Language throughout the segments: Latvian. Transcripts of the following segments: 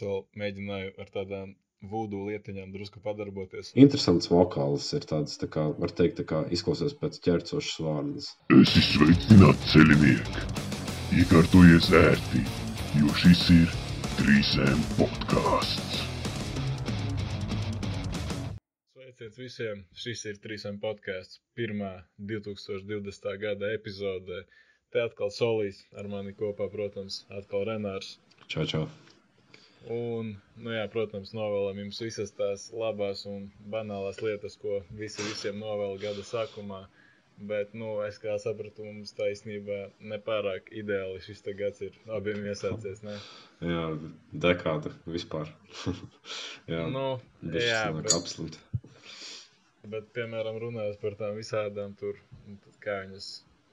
es vēl mēģināju ar tādām vūdu lietiņām drusku padarboties. Interesants vokāls ir tāds, tā kā, var teikt, tā kā izklausās pēc ķercošas vārdas. Esi sveicināts ceļinieki! Iekārtojies ērti, jo šis ir 3M podkāsts. Sveiciens visiem! Šis ir 3M podkāsts, pirmā 2020. gada epizode. Te atkal Solīs ar mani kopā, protams, atkal Renārs. Čau, čau! Un, nu jā, protams, novēlam jums visas tās labās un banālās lietas, ko visi visiem novēl gada sākumā. Bet, nu, es kā sapratu, mums taisnība nepārāk ideāli šis gads ir abiem iesācies. Ne? Jā, dekāda vispār. jā, nu, jā bet, absolūti. Bet, piemēram, runājot par tām visādām tur, kā viņas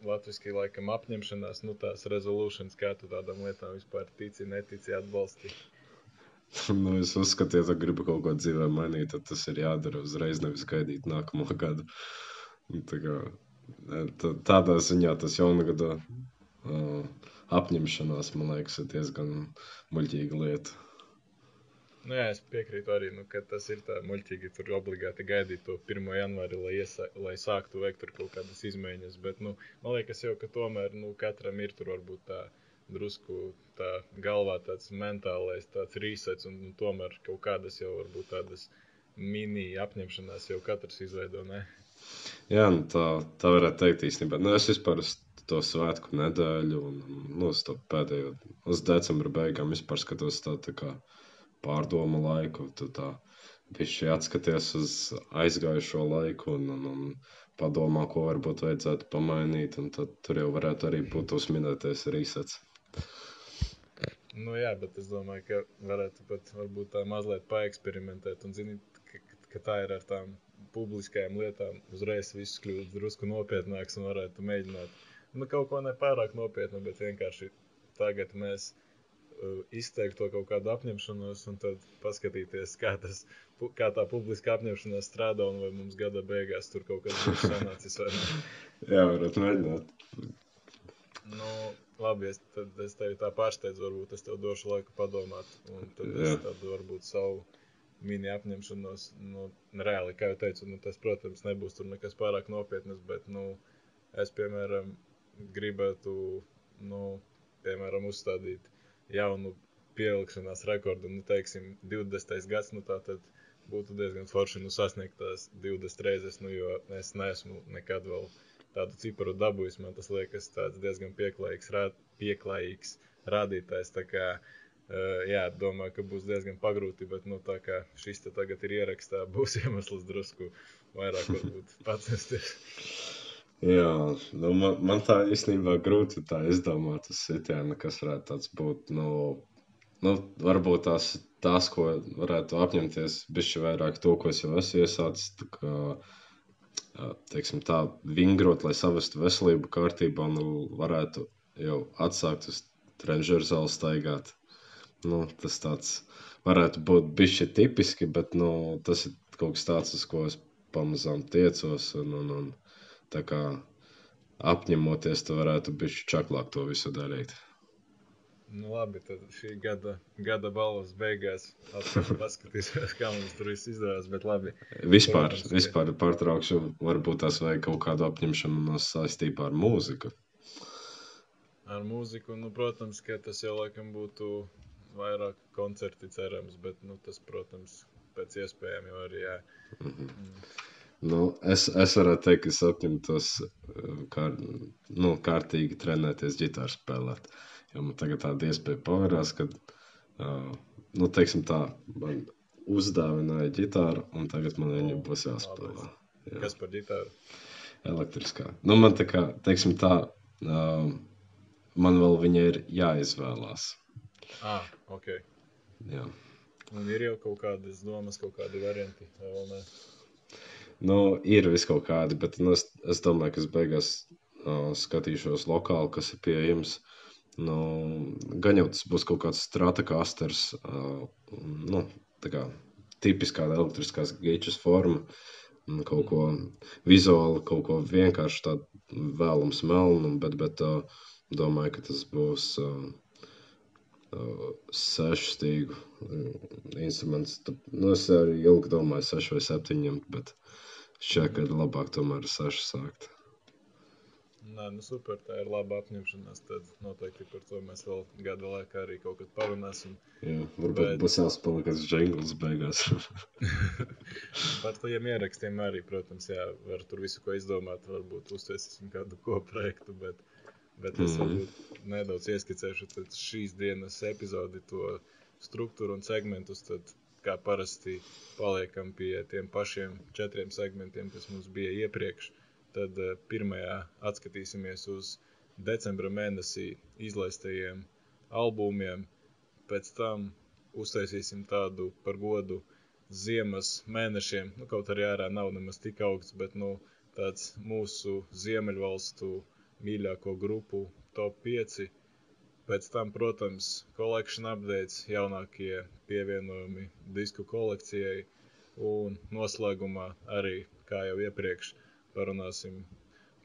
latviski laikam apņemšanās, nu tās resolutions, kā tu tādām lietām vispār tici, netici, atbalsti. nu, es uzskatu, ja gribi kaut ko dzīvē mainīt, tad tas ir jādara uzreiz, nevis gaidīt nākamo gadu. Tā kā, tā, tādā ziņā tas jaungada uh, apņemšanās, man liekas, ir diezgan muļķīga lieta. Nu, jā, es piekrītu arī, nu, ka tas ir tā muļķīgi. Tur obligāti gaidīt to 1. janvāri, lai, iesa, lai sāktu veikt kaut kādas izmaiņas. Bet nu, man liekas, jau, ka tomēr nu, katram ir tur varbūt tā drusku tā galvā tāds mentālais tāds resets, un, un tomēr kaut kādas jau varbūt tādas mini apņemšanās jau katrs izveido. Ne? Jā, nu tā, tā varētu teikt īstenībā. Nu, es vispār uz to svētku nedēļu, un nu, uz to pēdējo, uz decembra beigām vispār skatos tā, tā kā pārdomu laiku. Tu tā bišķi atskaties uz aizgājušo laiku un, un, un padomā, ko varbūt vajadzētu pamainīt, un tad tur jau varētu arī būt uzminētais resets. Nu, jā, bet es domāju, ka varētu pat varbūt tā mazliet paeksperimentēt. Un, zini, ka, ka tā ir ar tām publiskajām lietām. Uzreiz viss kļūst drusku nopietnāks un varētu mēģināt. Nu, kaut ko nepārāk nopietnu, bet vienkārši tagad mēs uh, izteikt to kaut kādu apņemšanos un tad paskatīties, kā, tas, kā tā publiska apņemšanās strādā un vai mums gada beigās tur kaut kas būs sanācis vai ne. Jā, varat mēģināt. Nu, Labi, es, tad es tevi tā pārsteidzu, varbūt es tev došu laiku padomāt, un tad Jā. es tādu varbūt savu mini apņemšanos, nu, reāli, kā jau teicu, nu, tas, protams, nebūs tur nekas pārāk nopietnas, bet, nu, es, piemēram, gribētu, nu, piemēram, uzstādīt jaunu pielikšanās rekordu, nu, teiksim, 20. gads, nu, tā tad būtu diezgan forši, nu, sasniegt tās 20 reizes, nu, jo es neesmu nekad vēl tādu ciparu dabūjis. Man tas liekas diezgan pieklājīgs, rād, pieklājīgs rādītājs. Tā kā, uh, jā, domāju, ka būs diezgan pagrūti, bet nu, tā kā šis te tagad ir ierakstā, būs iemesls drusku vairāk pacensties. Jā, nu man, man tā īstenībā grūti tā izdomāt uz sitienu, kas varētu tāds būt. Nu, nu, varbūt tās, tās, ko varētu apņemties, bišķi vairāk to, ko es jau esmu iesācis. Tā kā, uh, teiksim, tā vingrot, lai savestu veselību kārtībā un varētu jau atsākt uz trenižera zāli staigāt. Nu, tas tāds varētu būt bišķi tipiski, bet nu, tas ir kaut kas tāds, uz ko es pamazām tiecos. Un, un, un, tā kā apņemoties, tu varētu bišķi čaklāk to visu darīt. Nu, labi, tad šī gada, gada balvas beigās paskatīsimies, kā mums tur viss izdevās. Bet labi. Vispār, Protams, vispār pārtraukšu, varbūt tas vajag kaut kādu apņemšanu saistībā ar mūziku. Ar mūziku, nu, protams, ka tas jau laikam būtu vairāk koncerti cerams, bet, nu, tas, protams, pēc iespējām jau arī, jā. Mm -hmm. mm. Nu, es, es varētu teikt, ka es apņemtos kā, nu, kārtīgi trenēties ģitāru spēlēt. Uh, Jo man tagad tāda iespēja pavērās, ka, uh, nu, teiksim tā, man uzdāvināja ģitāru, un tagad man viņa būs jāspēlē. Jā. Kas par ģitāru? Elektriskā. Nu, man tā kā, teiksim tā, uh, man vēl viņa ir jāizvēlās. Ah, ok. Jā. Un ir jau kaut kādas domas, kaut kādi varianti, vai vēl ne? Nu, ir vis kaut kādi, bet nu, es, es domāju, ka es beigās uh, skatīšos lokāli, kas ir pieejams. Uh, Nu, gan jau tas būs kaut kāds stratakasters, uh, nu, tā kā tipiskā elektriskās gečas forma, kaut ko vizuāli, kaut ko vienkārši tādu vēlams melnu, bet, bet uh, domāju, ka tas būs uh, uh, sešu stīgu uh, instruments. Tad, nu, es arī ilgi domāju, sešu vai septiņiem, bet šķiet, ka labāk tomēr sešu sākt. Nē, nu super, tā ir laba apņemšanās. Tad noteikti par to mēs vēl gada laikā arī kaut kad parunāsim. Jā, varbūt Bet- būs jāspēlē kāds jingls beigās. Par tiem ierakstiem arī, protams, jā, var tur visu ko izdomāt. Varbūt uztaisīsim kādu kopprojektu, bet, bet es Mhm. varbūt nedaudz ieskicēšu šīs dienas epizodi, to struktūru un segmentus. Tad, kā parasti, paliekam pie tiem pašiem četriem segmentiem, kas mums bija iepriekš. Tad eh, pirmajā atskatīsimies uz decembra mēnesī izlaistajiem albumiem. Pēc tam uztaisīsim tādu par godu ziemas mēnešiem. Nu, kaut arī ārā nav nemaz tik augsts, bet nu, tāds mūsu ziemeļvalstu mīļāko grupu top 5. Pēc tam, protams, collection updates, jaunākie pievienojumi disku kolekcijai. Un noslēgumā arī, kā jau iepriekš, parunāsim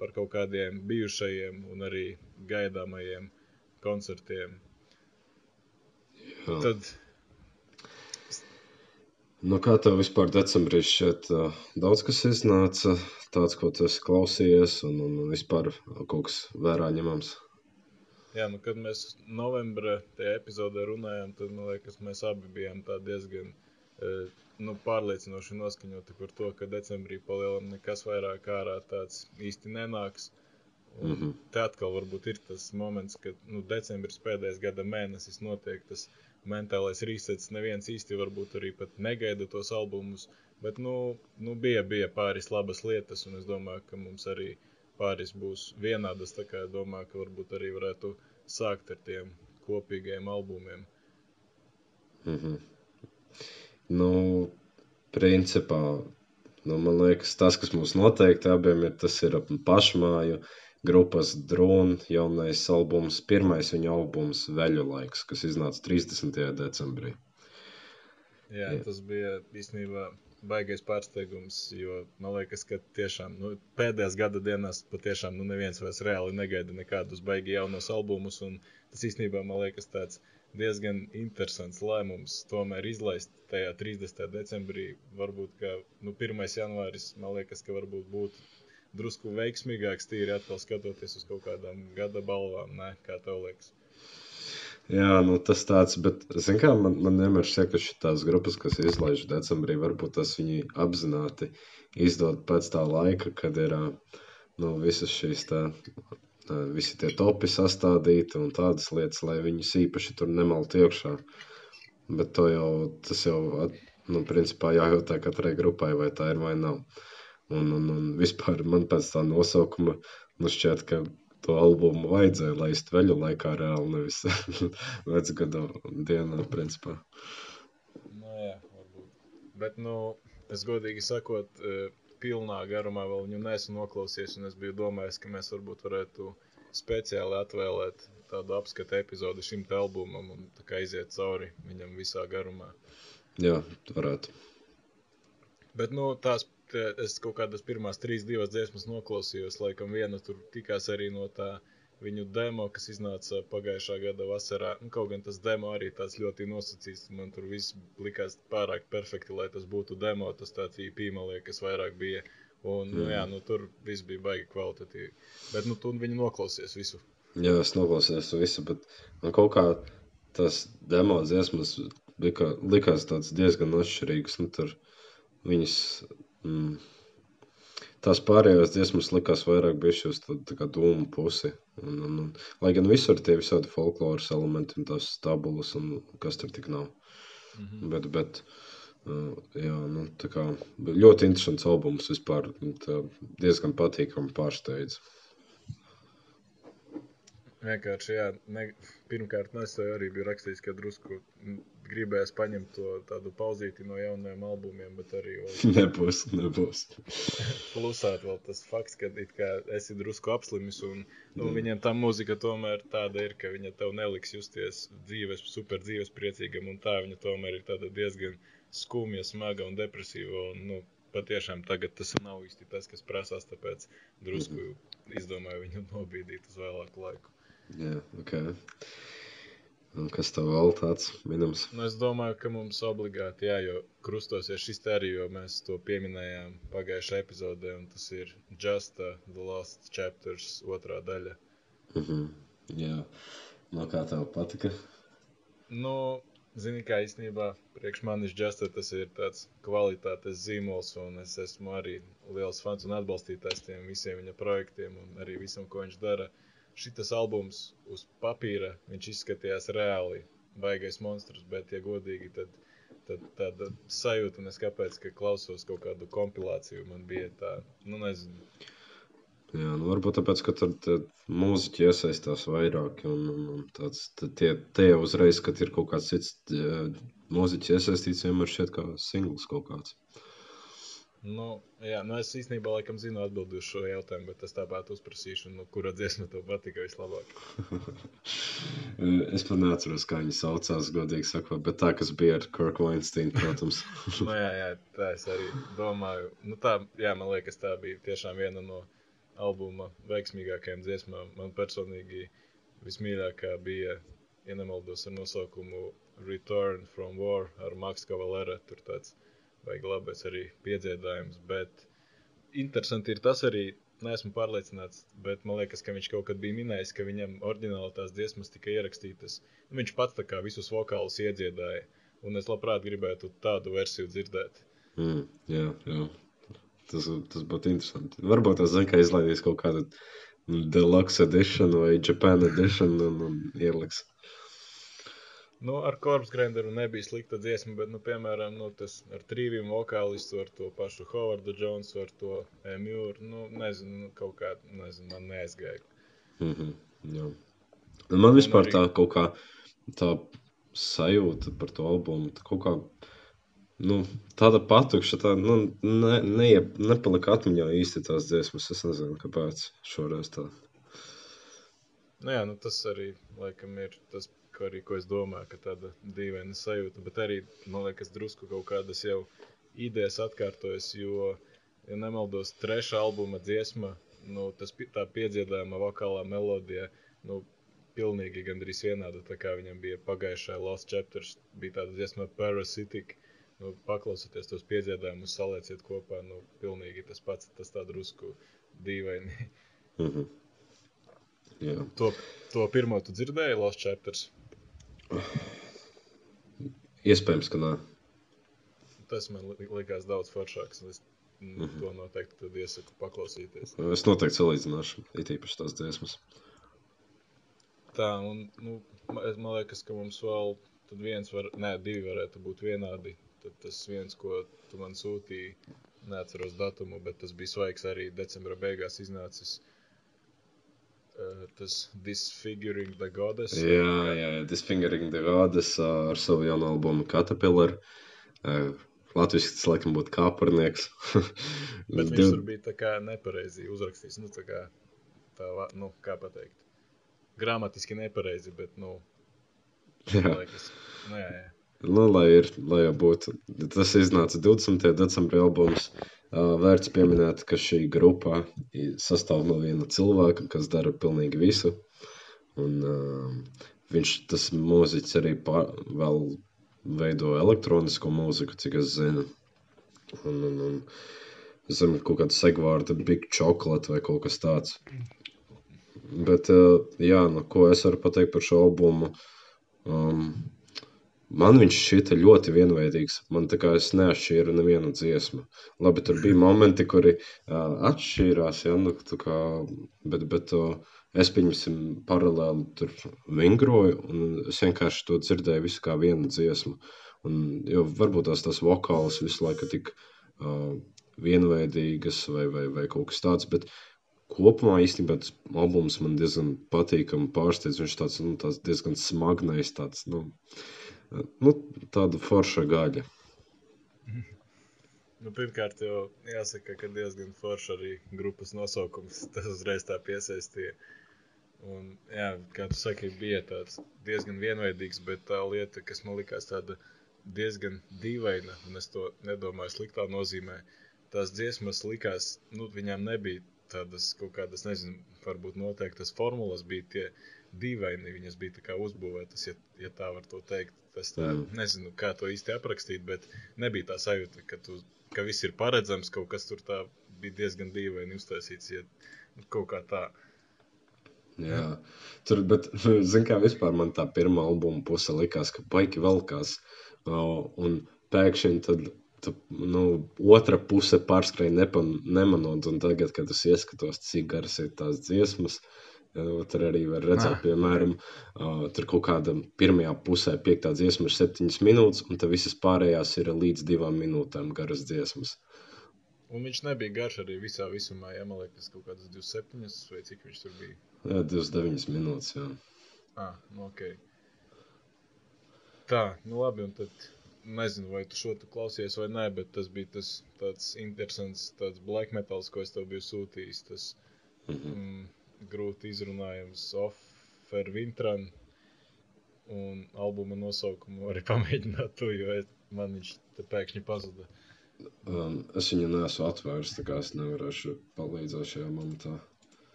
par kaut kādiem bijušajiem un arī gaidāmajiem koncertiem. Jā. Tad Nu, kā tev vispār decembrī šķiet, uh, daudz kas iznāca, tāds, ko tu esi klausījies, un, un un vispār kaut kas vērā ņemams? Jā, nu, kad mēs novembrī tajā epizodē runājām, tad man liekas, mēs abi bijām tā diezgan eh, nu, pārliecinoši noskaņoti par to, ka decembrī palielam nekas vairāk ārā tāds īsti nenāks. Un mm. -hmm. Te atkal varbūt ir tas moments, kad nu, decembris pēdējais gada mēnesis notiek tas mentālais resets. Neviens īsti varbūt arī pat negaida tos albumus, bet nu, nu bija, bija pāris labas lietas, un es domāju, ka mums arī pāris būs vienādas. Tā kā domāju, ka varbūt arī varētu sākt ar tiem kopīgiem albumiem. Mhm. Nu, principā, nu, man liekas, tas, kas mums noteikti abiem ir, tas ir pašmāju grupas drona jaunais albums, pirmais viņa albums Veļu laiks, kas iznāca 30. decembrī. Jā, Jā. tas bija īstenībā baigais pārsteigums, jo man liekas, ka tiešām nu, pēdējās gada dienās patiešām nu, neviens vairs reāli negaida nekādus baigi jaunos albumus. un Tas īstenībā man liekas tāds diezgan interesants lēmums tomēr izlaist tajā 30. decembrī. Varbūt, ka nu, 1. janvāris, man liekas, ka varbūt būtu drusku veiksmīgāks tīri atkal skatoties uz kaut kādām gada balvām, ne? kā tev liekas. Jā, nu, tas tāds, bet, kā, man, man vienmēr šķiet, ka šīs grupas, kas izlaiž decembrī, varbūt tas viņi apzināti izdod pēc tā laika, kad ir nu, visas šīs tā, ā, visi tie topi sastādīti un tādas lietas, lai viņus īpaši tur nemaltu iekšā. Bet to jau, tas jau, nu, principā jājautā katrai grupai, vai tā ir vai nav. Un, un, un vispār man pēc tā nosaukuma, nu, šķiet, ka to albumu vajadzēja laist veļu laikā reāli, nevis vecgada dienā, principā. Nu, jā, varbūt. Bet, nu, es godīgi sakot, eh, pilnā garumā vēl viņu neesmu noklausījies. un Es biju domājis, ka mēs varbūt varētu speciāli atvēlēt tādu apskatu epizodi šim albumam un tā kā iziet cauri viņam visā garumā. Jā, varētu. Bet, nu, tās es kaut kādas pirmās trīs, divas dziesmas noklausījos. Laikam viena tur tikās arī no tā viņu demo, kas iznāca pagājušā gada vasarā. Nu, kaut gan tas demo arī tāds ļoti nosacīts. Man tur viss likās pārāk perfekti, lai tas būtu demo. Tas tāds īpī, man liekas, vairāk bija. Un, nu, jā, nu, tur viss bija baigi kvalitatīvi. Bet, nu, tu viņu noklausies visu. Jā, es noklausījos visu, bet man kaut kā tas demo dziesmas lika, likās diezgan atšķirīgs. Nu, tur viņas, mm, tās pārējās dziesmas likās vairāk bijušas uz tā kā dūmu pusi. Un, un, un, lai gan visur tie visādi folkloras elementi un tās tabulas un kas tur tik nav. Mhm. Bet, bet uh, jā, nu, tā kā ļoti interesants albums vispār. tā Diezgan patīkami pārsteidz. Vienkārši, jā, ne, pirmkārt, nu, es tev arī biju rakstījis, ka drusku mm, gribējās paņemt to tādu pauzīti no jaunajiem albumiem, bet arī vēl nebūs, nebūs. plusāt vēl tas fakts, ka esi drusku apslimis un nu, Mm. viņam tā mūzika tomēr tāda ir, ka viņa tev neliks justies dzīves, super dzīves priecīgam un tā viņa tomēr ir tāda diezgan skumja, smaga un depresīva un, nu, patiešām tagad tas nav īsti tas, kas prasās, tāpēc drusku izdomāju viņu nobīdīt uz vēlāku laiku. Jā, ok. Un kas tev vēl tāds minams? Nu, es domāju, ka mums obligāti jā, jo krustosies šis te arī, jo mēs to pieminējām pagājušajā epizodē, un tas ir Just uh, the Lost Chapters otrā daļa. Mhm. Jā, no kā tev patika? Nu, zini, kā īstenībā priekš manis Just tas ir tāds kvalitātes zīmols, un es esmu arī liels fans un atbalstītājs tiem visiem viņa projektiem un arī visam, ko viņš dara. Šitas albums uz papīra, izskatījās reāli baigais monstrs, bet, ja godīgi, tad, tad tāda sajūta, un es kāpēc, ka klausos kaut kādu kompilāciju, man bija tā, nu nezinu, Jā, nu varbūt tāpēc, ka tur mūziķi iesaistās vairāk. Un, un, un tāds, tie, tie uzreiz, kad ir kaut kāds cits eh, mūziķis iesaistīts, vienmēr šķiet kā singls kaut kāds. Nu, jā, nu es īstenībā laikam zinu atbildi uz šo jautājumu, bet es tāpat uzprasīšu, nu, kura dziesma tev patika vislabāk. es pat neatceros, kā viņi saucās, godīgi sakot, bet tā, kas bija ar Kirk Weinstein, protams. nu, jā, jā, tā es arī domāju. Nu, tā, jā, man liekas, tā bija tiešām viena no albuma veiksmīgākajām dziesmām. Man personīgi vismīļākā bija, ja nemaldos ar nosaukumu Return from War ar Maksu Kavalera. Tur tāds vajag labais arī piedziedājums. Bet interesanti ir tas arī, neesmu pārliecināts, bet man liekas, ka viņš kaut kad bija minējis, ka viņam oriģināli tās dziesmas tika ierakstītas. Nu, viņš pats tā kā visus vokālus iedziedāja, un es labprāt gribētu tādu versiju dzirdēt. Mm, jā, jā. Tas, tas būtu interesanti. Varbūt tas zina, ka izlaidīs kaut kādu deluxe edition vai Japan edition un, un ieliks. Nu, ar Korpus Granderu nebija slikta dziesma, bet, nu, piemēram, nu, tas ar trījiem vokālistu, ar to pašu Hovardu Jonesu, ar to Emīlu, nu, nezinu, nu, kaut kā, nezinu, man neaizgāja. Mm -hmm, jā. Man vispār tā kaut kā tā sajūta par to albumu, tā kaut kā, nu, tāda patukša, tā, nu, ne, ne, nepalika atmiņā īsti tās dziesmas, es nezinu, kāpēc šoreiz tā. Nu, jā, nu, tas arī, laikam, ir tas ko arī ko es domāju, ka tāda dīvaina sajūta, bet arī man liekas, drusku kaut kādas jau idejas atkārtojas. Jo, ja nemaldos, trešā albuma dziesma, nu, tas, tā piedziedājuma vokālā melodija, nu, pilnīgi gandrīz vienāda. Tā kā viņam bija pagājušajā Lost Chapters, bija tāda dziesma Parasitic. Nu, paklausieties tos piedziedājumus, salieciet kopā. Nu, pilnīgi tas pats, tas tā drusku dīvaini. Mm -hmm. Jā. To, to pirmo tu dzirdēji, Lost Chapters? Iespējams, ka nē. Tas man likās daudz foršāks. Es mm -hmm. to noteikti iesaku paklausīties. Es noteikti salīdzināšu, it īpaši tās dziesmas. Tā, un nu, man liekas, ka mums vēl viens, var, nē, divi varētu būt vienādi. Tad tas viens, ko tu man sūtīji, neatceros datumu, bet tas bija svaigs arī decembra beigās iznācis. Uh, uh, tas Disfiguring the Goddess. Jā, jā, jā Disfiguring the Goddess uh, ar savu jaunu albumu Caterpillar. Uh, Latvijas tas laikam būtu kāpurnieks. Bet viņš tur bija tā kā nepareizi uzrakstījis. Nu, tā kā, tā, nu, kā pateikt. Gramatiski nepareizi, bet, nu, jā. Liekas, nu, jā, jā. Nu, lai, ir, lai jau būtu. Tas iznāca 20. decembrī albums. Vērts pieminēt, ka šī grupa sastāv no viena cilvēka, kas dara pilnīgi visu. Un, uh, viņš, tas mūziķis arī pār, vēl veido elektronisko mūziku, cik es zinu. Un, un, un zinu, kaut kāda segvārda, big chocolate vai kaut kas tāds. Bet, uh, jā, nu, ko es varu pateikt par šo albumu? Um, Man viņš šķita ļoti vienveidīgs. Man tā kā es neatšķīru nevienu dziesmu. Labi, tur bija momenti, kuri uh, atšķīrās, ja, nu, kā, bet, bet uh, es, pieņemsim, paralēli tur vingroju, un es vienkārši to dzirdēju visu kā vienu dziesmu. Un, jo varbūt tās tas vokāls visu laiku tik uh, vienveidīgas vai, vai, vai kaut kas tāds, bet kopumā īstenībā tas albums man diezgan patīkami pārsteidz. Viņš tāds, nu, tāds diezgan smagnējs, tāds, nu, uh, Nu, tāda forša gaļa. Nu, pirmkārt, jau jāsaka, ka diezgan forša arī grupas nosaukums. Tas uzreiz tā piesaistīja. Un, jā, kā tu saki, bija tāds diezgan vienveidīgs, bet tā lieta, kas man likās tāda diezgan dīvaina, un es to nedomāju sliktā nozīmē, tās dziesmas likās, nu, viņām nebija tādas kaut kādas, nezinu, varbūt noteiktas formulas, bija tie dīvaini viņas bija uzbūvētas, ja, ja tā var to teikt. Es tā, Mm. nezinu, kā to īsti aprakstīt, bet nebija tā sajūta, ka, tu, ka viss ir paredzams, kaut kas tur bija diezgan dīvaini uztaisīts, ja nu, kaut kā tā. Jā, tur, bet, zin kā, vispār man tā pirmā albuma puse likās, ka baigi velkās, o, un pēkšņi tad, tad nu, otra puse pārskrēja nemanot, un tagad, kad es ieskatos, cik garas ir tās dziesmas, o, tur arī var redzēt, Ah, piemēram, tur kaut kāda pirmajā pusē piektā dziesma ir septiņas minūtes, un tad visas pārējās ir līdz divām minūtēm garas dziesmas. Un viņš nebija garš arī visā visumā, ja man liekas, kaut kādas 27 vai cik viņš tur bija. Jā, 29 minūtes, jā. Ah, nu ok. Tā, nu labi, un tad nezinu, vai tu šo tu klausies vai nē, bet tas bija tas tāds interesants, tāds black metals, ko es tev biju sūtījis. Tas Mhm. mm, grūti izrunājams Offer Vintran un albuma nosaukumu arī pamēģināt tu, jo man viņš pēkšņi pazuda. Um, es viņu neesmu atvērs, tā kā es nevarēšu palīdzēt šajā momentā.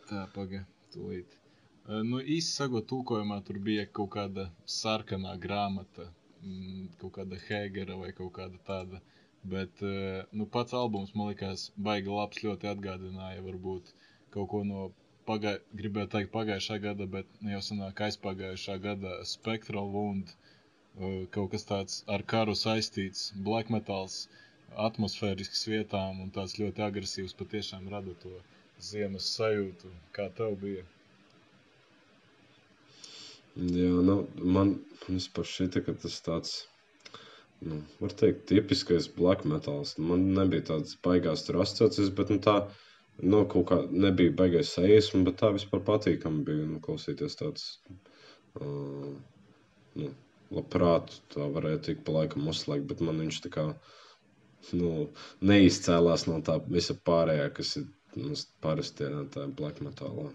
Tā, paga, tūlīt. Uh, Nu, īsi sakot, tulkojumā tur bija kaut kāda sarkanā grāmata, mm, kaut kāda Hegera vai kaut kāda tāda. Bet uh, nu, pats albums man likās baigi labs, ļoti atgādināja varbūt kaut ko no, pagai, gribēju teikt, pagājušā gada, bet nu, jau senāk aizpagājušā gada Spectral Wound. Uh, Kaut kas tāds ar karu saistīts, black metals, atmosfērisks vietām un tāds ļoti agresīvs patiešām rada to ziemas sajūtu, kā tev bija. Jā, nu, man vispār šķita, ka tas tāds, nu, var teikt, tipiskais black metals. Man nebija tāds baigās tur asociācijas, bet nu, tā, nu, kaut kā nebija baigais sajūsma, bet tā vispār patīkami bija, nu, klausīties tāds, uh, nu, labprāt, tā varēja tik pa laikam uzslēgt, bet man viņš tā kā, nu, neizcēlās no tā visa pārējā, kas ir, nu, parasti tā black metalā.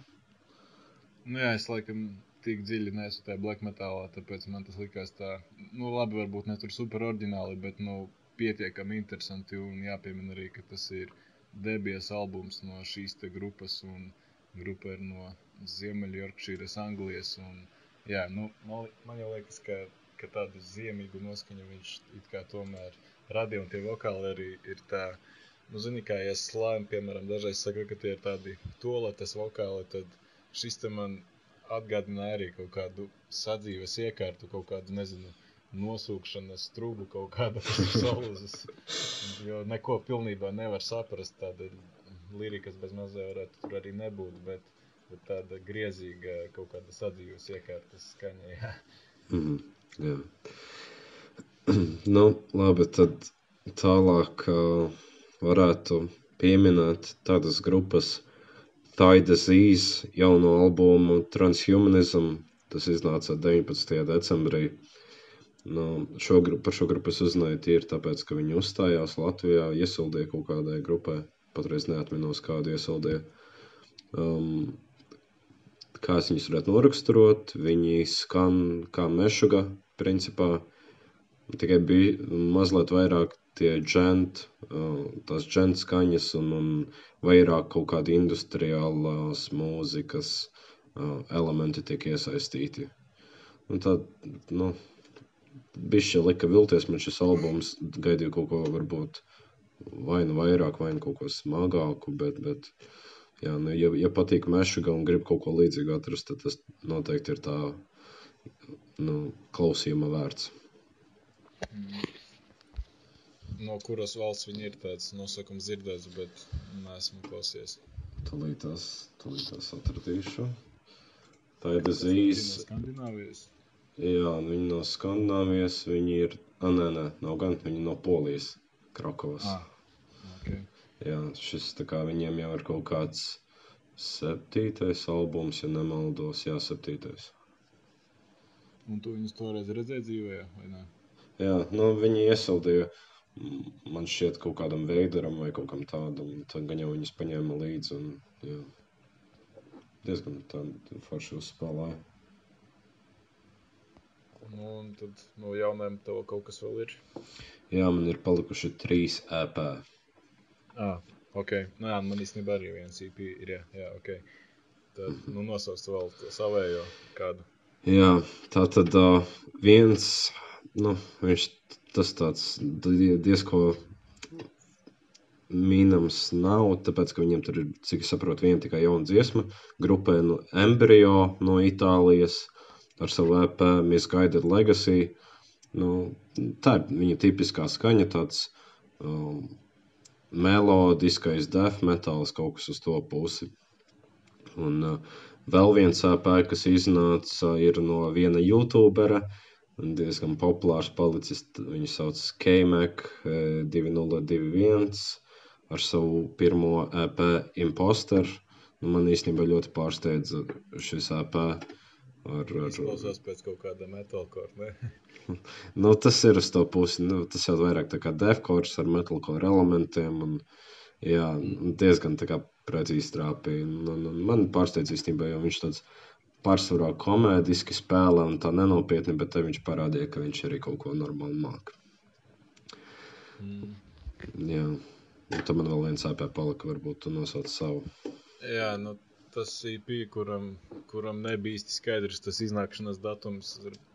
Nu, jā, es laikam tik dziļi nesu tajā black metālā, tāpēc man tas likās tā, nu, labi, varbūt ne tur super ordināli, bet, nu, pietiekami interesanti un jāpiemina arī, ka tas ir debijas albums no šīs te grupas un grupa ir no Ziemeļjorkšīras, Anglijas un, jā, nu, man, man jau liekas, ka, ka tādu ziemīgu noskaņu viņš it kā tomēr radīja un tie vokāli arī ir tā, nu, zini, kā, ja slāni, piemēram, dažreiz saka, ka tie ir tādi toaletes vokāli, tad šis te man atgādināja arī kaut kādu sadzīves iekārtu, kaut kādu, nezinu, nosūkšanas trūku, kaut kādu saluzes. Jo neko pilnībā nevar saprast. Tāda lirikas bez mazā varētu tur arī nebūt, bet, bet tāda griezīga kaut kāda sadzīves iekārtas skaņa. Jā. Mhm, jā. nu, labi, tad tālāk uh, varētu pieminēt tādas grupas Thai Disease jauno albumu Transhumanism. Tas iznāca 19. decembrī. Nu, šo, gru- par šo grupu es uzzināju tīri tāpēc, ka viņi uzstājās Latvijā, iesildīja kaut kādai grupai. Patreiz neatminos, kādu iesildīja. Um, kā es viņus varētu noraksturot? Viņi skan kā mešuga, principā. Tikai bija mazliet vairāk tie džent, uh, tās džent skaņas un, un vairāk kaut kādi industriālās mūzikas uh, elementi tiek iesaistīti. Un tā, nu, bišķi lika vilties man šis albums, gaidīju kaut ko varbūt vai nu vairāk, vai nu kaut ko smagāku, bet, bet jā, nu, ja, ja patīk mešuga un grib kaut ko līdzīgu atrast, tad tas noteikti ir tā, nu, klausījuma vērts. No kuras valsts viņi ir tāds nosaukums dzirdēts, bet neesmu klausies. Tūlīt tās, tūlīt tās atradīšu. Tā ir No disease. Skandināvijas. Jā, viņi no Skandināvijas, viņi ir, ah, nē, nē, nav gan, viņi no Polijas, Krakovas. Ah, okay. Jā, šis tā kā viņiem jau ir kaut kāds septītais albums, ja nemaldos, jā, septītais. Un tu viņus toreiz redzēji dzīvē, vai ne? Jā, nu, viņi iesildīja, man šķiet, kaut kādam veidaram vai kaut kam tādam, tad gan jau viņus paņēma līdzi, un, jā, diezgan tādu foršu uzspēlēja. Nu, un tad no jaunajiem tev kaut kas vēl ir. Jā, man ir palikuši trīs EP. Ah, ok. Nu, jā, man īstenībā arī viens EP ir. Jā, jā ok. Tad, nu, nosauc vēl to savējo kādu. Jā, tā tad uh, viens, nu, viņš tas tāds die- diezko mīnams nav, tāpēc, ka viņam tur ir, cik es saprotu, viena tikai jauna dziesma, grupē no Embryo no Itālijas ar savu EP Misguided Legacy. Nu, tā ir viņa tipiskā skaņa, tāds um, melodiskais death metals, kaut kas uz to pusi. Un uh, vēl viens EP, kas iznāca, ir no viena youtubera, un diezgan populārs palicis. Viņu sauc K-Mac 2021 ar savu pirmo EP Imposter. Nu, man īstenībā ļoti pārsteidza šis EP. Ar, ar, Izklausās pēc kaut kāda metalcore, ne? nu, tas ir uz to pusi. Nu, tas jau vairāk tā kā defkors ar metalcore elementiem. Un, jā, un diezgan tā kā precīzi trāpīja. Un, un, man pārsteidz īstenībā, jo viņš tāds pārsvarā komēdiski spēlē un tā nenopietni, bet te viņš parādīja, ka viņš arī kaut ko normāli māk. Mm. Jā. Un tad man vēl viens AP palika, varbūt tu nosauc savu. Jā, nu, tas EP, kuram, kuram nebija īsti skaidrs tas iznākšanas datums,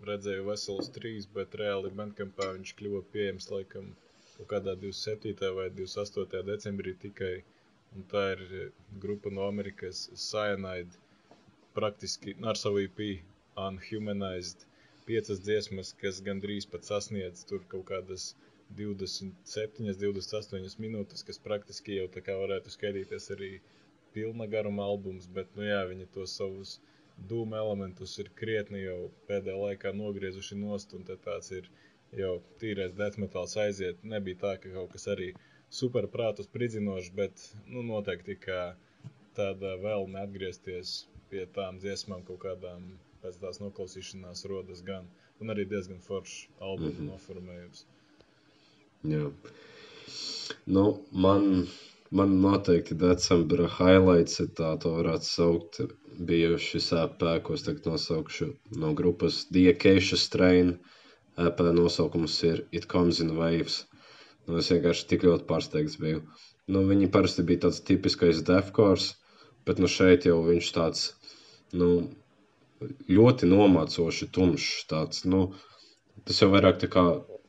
redzēju veselus trīs, bet reāli Bandcampā viņš kļuva pieejams laikam kaut kādā 27. vai 28. decembrī tikai. Un tā ir eh, grupa no Amerikas Cyanide, praktiski nu, ar savu EP Unhumanized. Piecas dziesmas, kas gandrīz pat sasniedz tur kaut kādas 27, 28 minūtes, kas praktiski jau tā kā varētu skatīties arī pilna garuma albums, bet, nu jā, viņi tos savus dūmu elementus ir krietni jau pēdējā laikā nogriezuši nost, un tad tāds ir jau tīrais death metals aiziet. Nebija tā, ka kaut kas arī super prātus pridzinošs, bet, nu, noteikti tāda vēl neatgriezties pie tām dziesmām kaut kādām pēc tās noklausīšanās rodas gan, un arī diezgan foršs albuma mm -hmm. noformējums. Jā. Nu, man, man noteikti decembra highlights, ja tā to varētu saukt, bija šis EP, ko es tagad nosaukšu no grupas The Acacia Strain. EP nosaukums ir It Comes in Waves. Nu, es vienkārši tik ļoti pārsteigts biju. Nu, viņi parasti bija tāds tipiskais defkors, bet nu šeit jau viņš tāds, nu, ļoti nomācoši tumšs. Tāds, nu, tas jau vairāk tā kā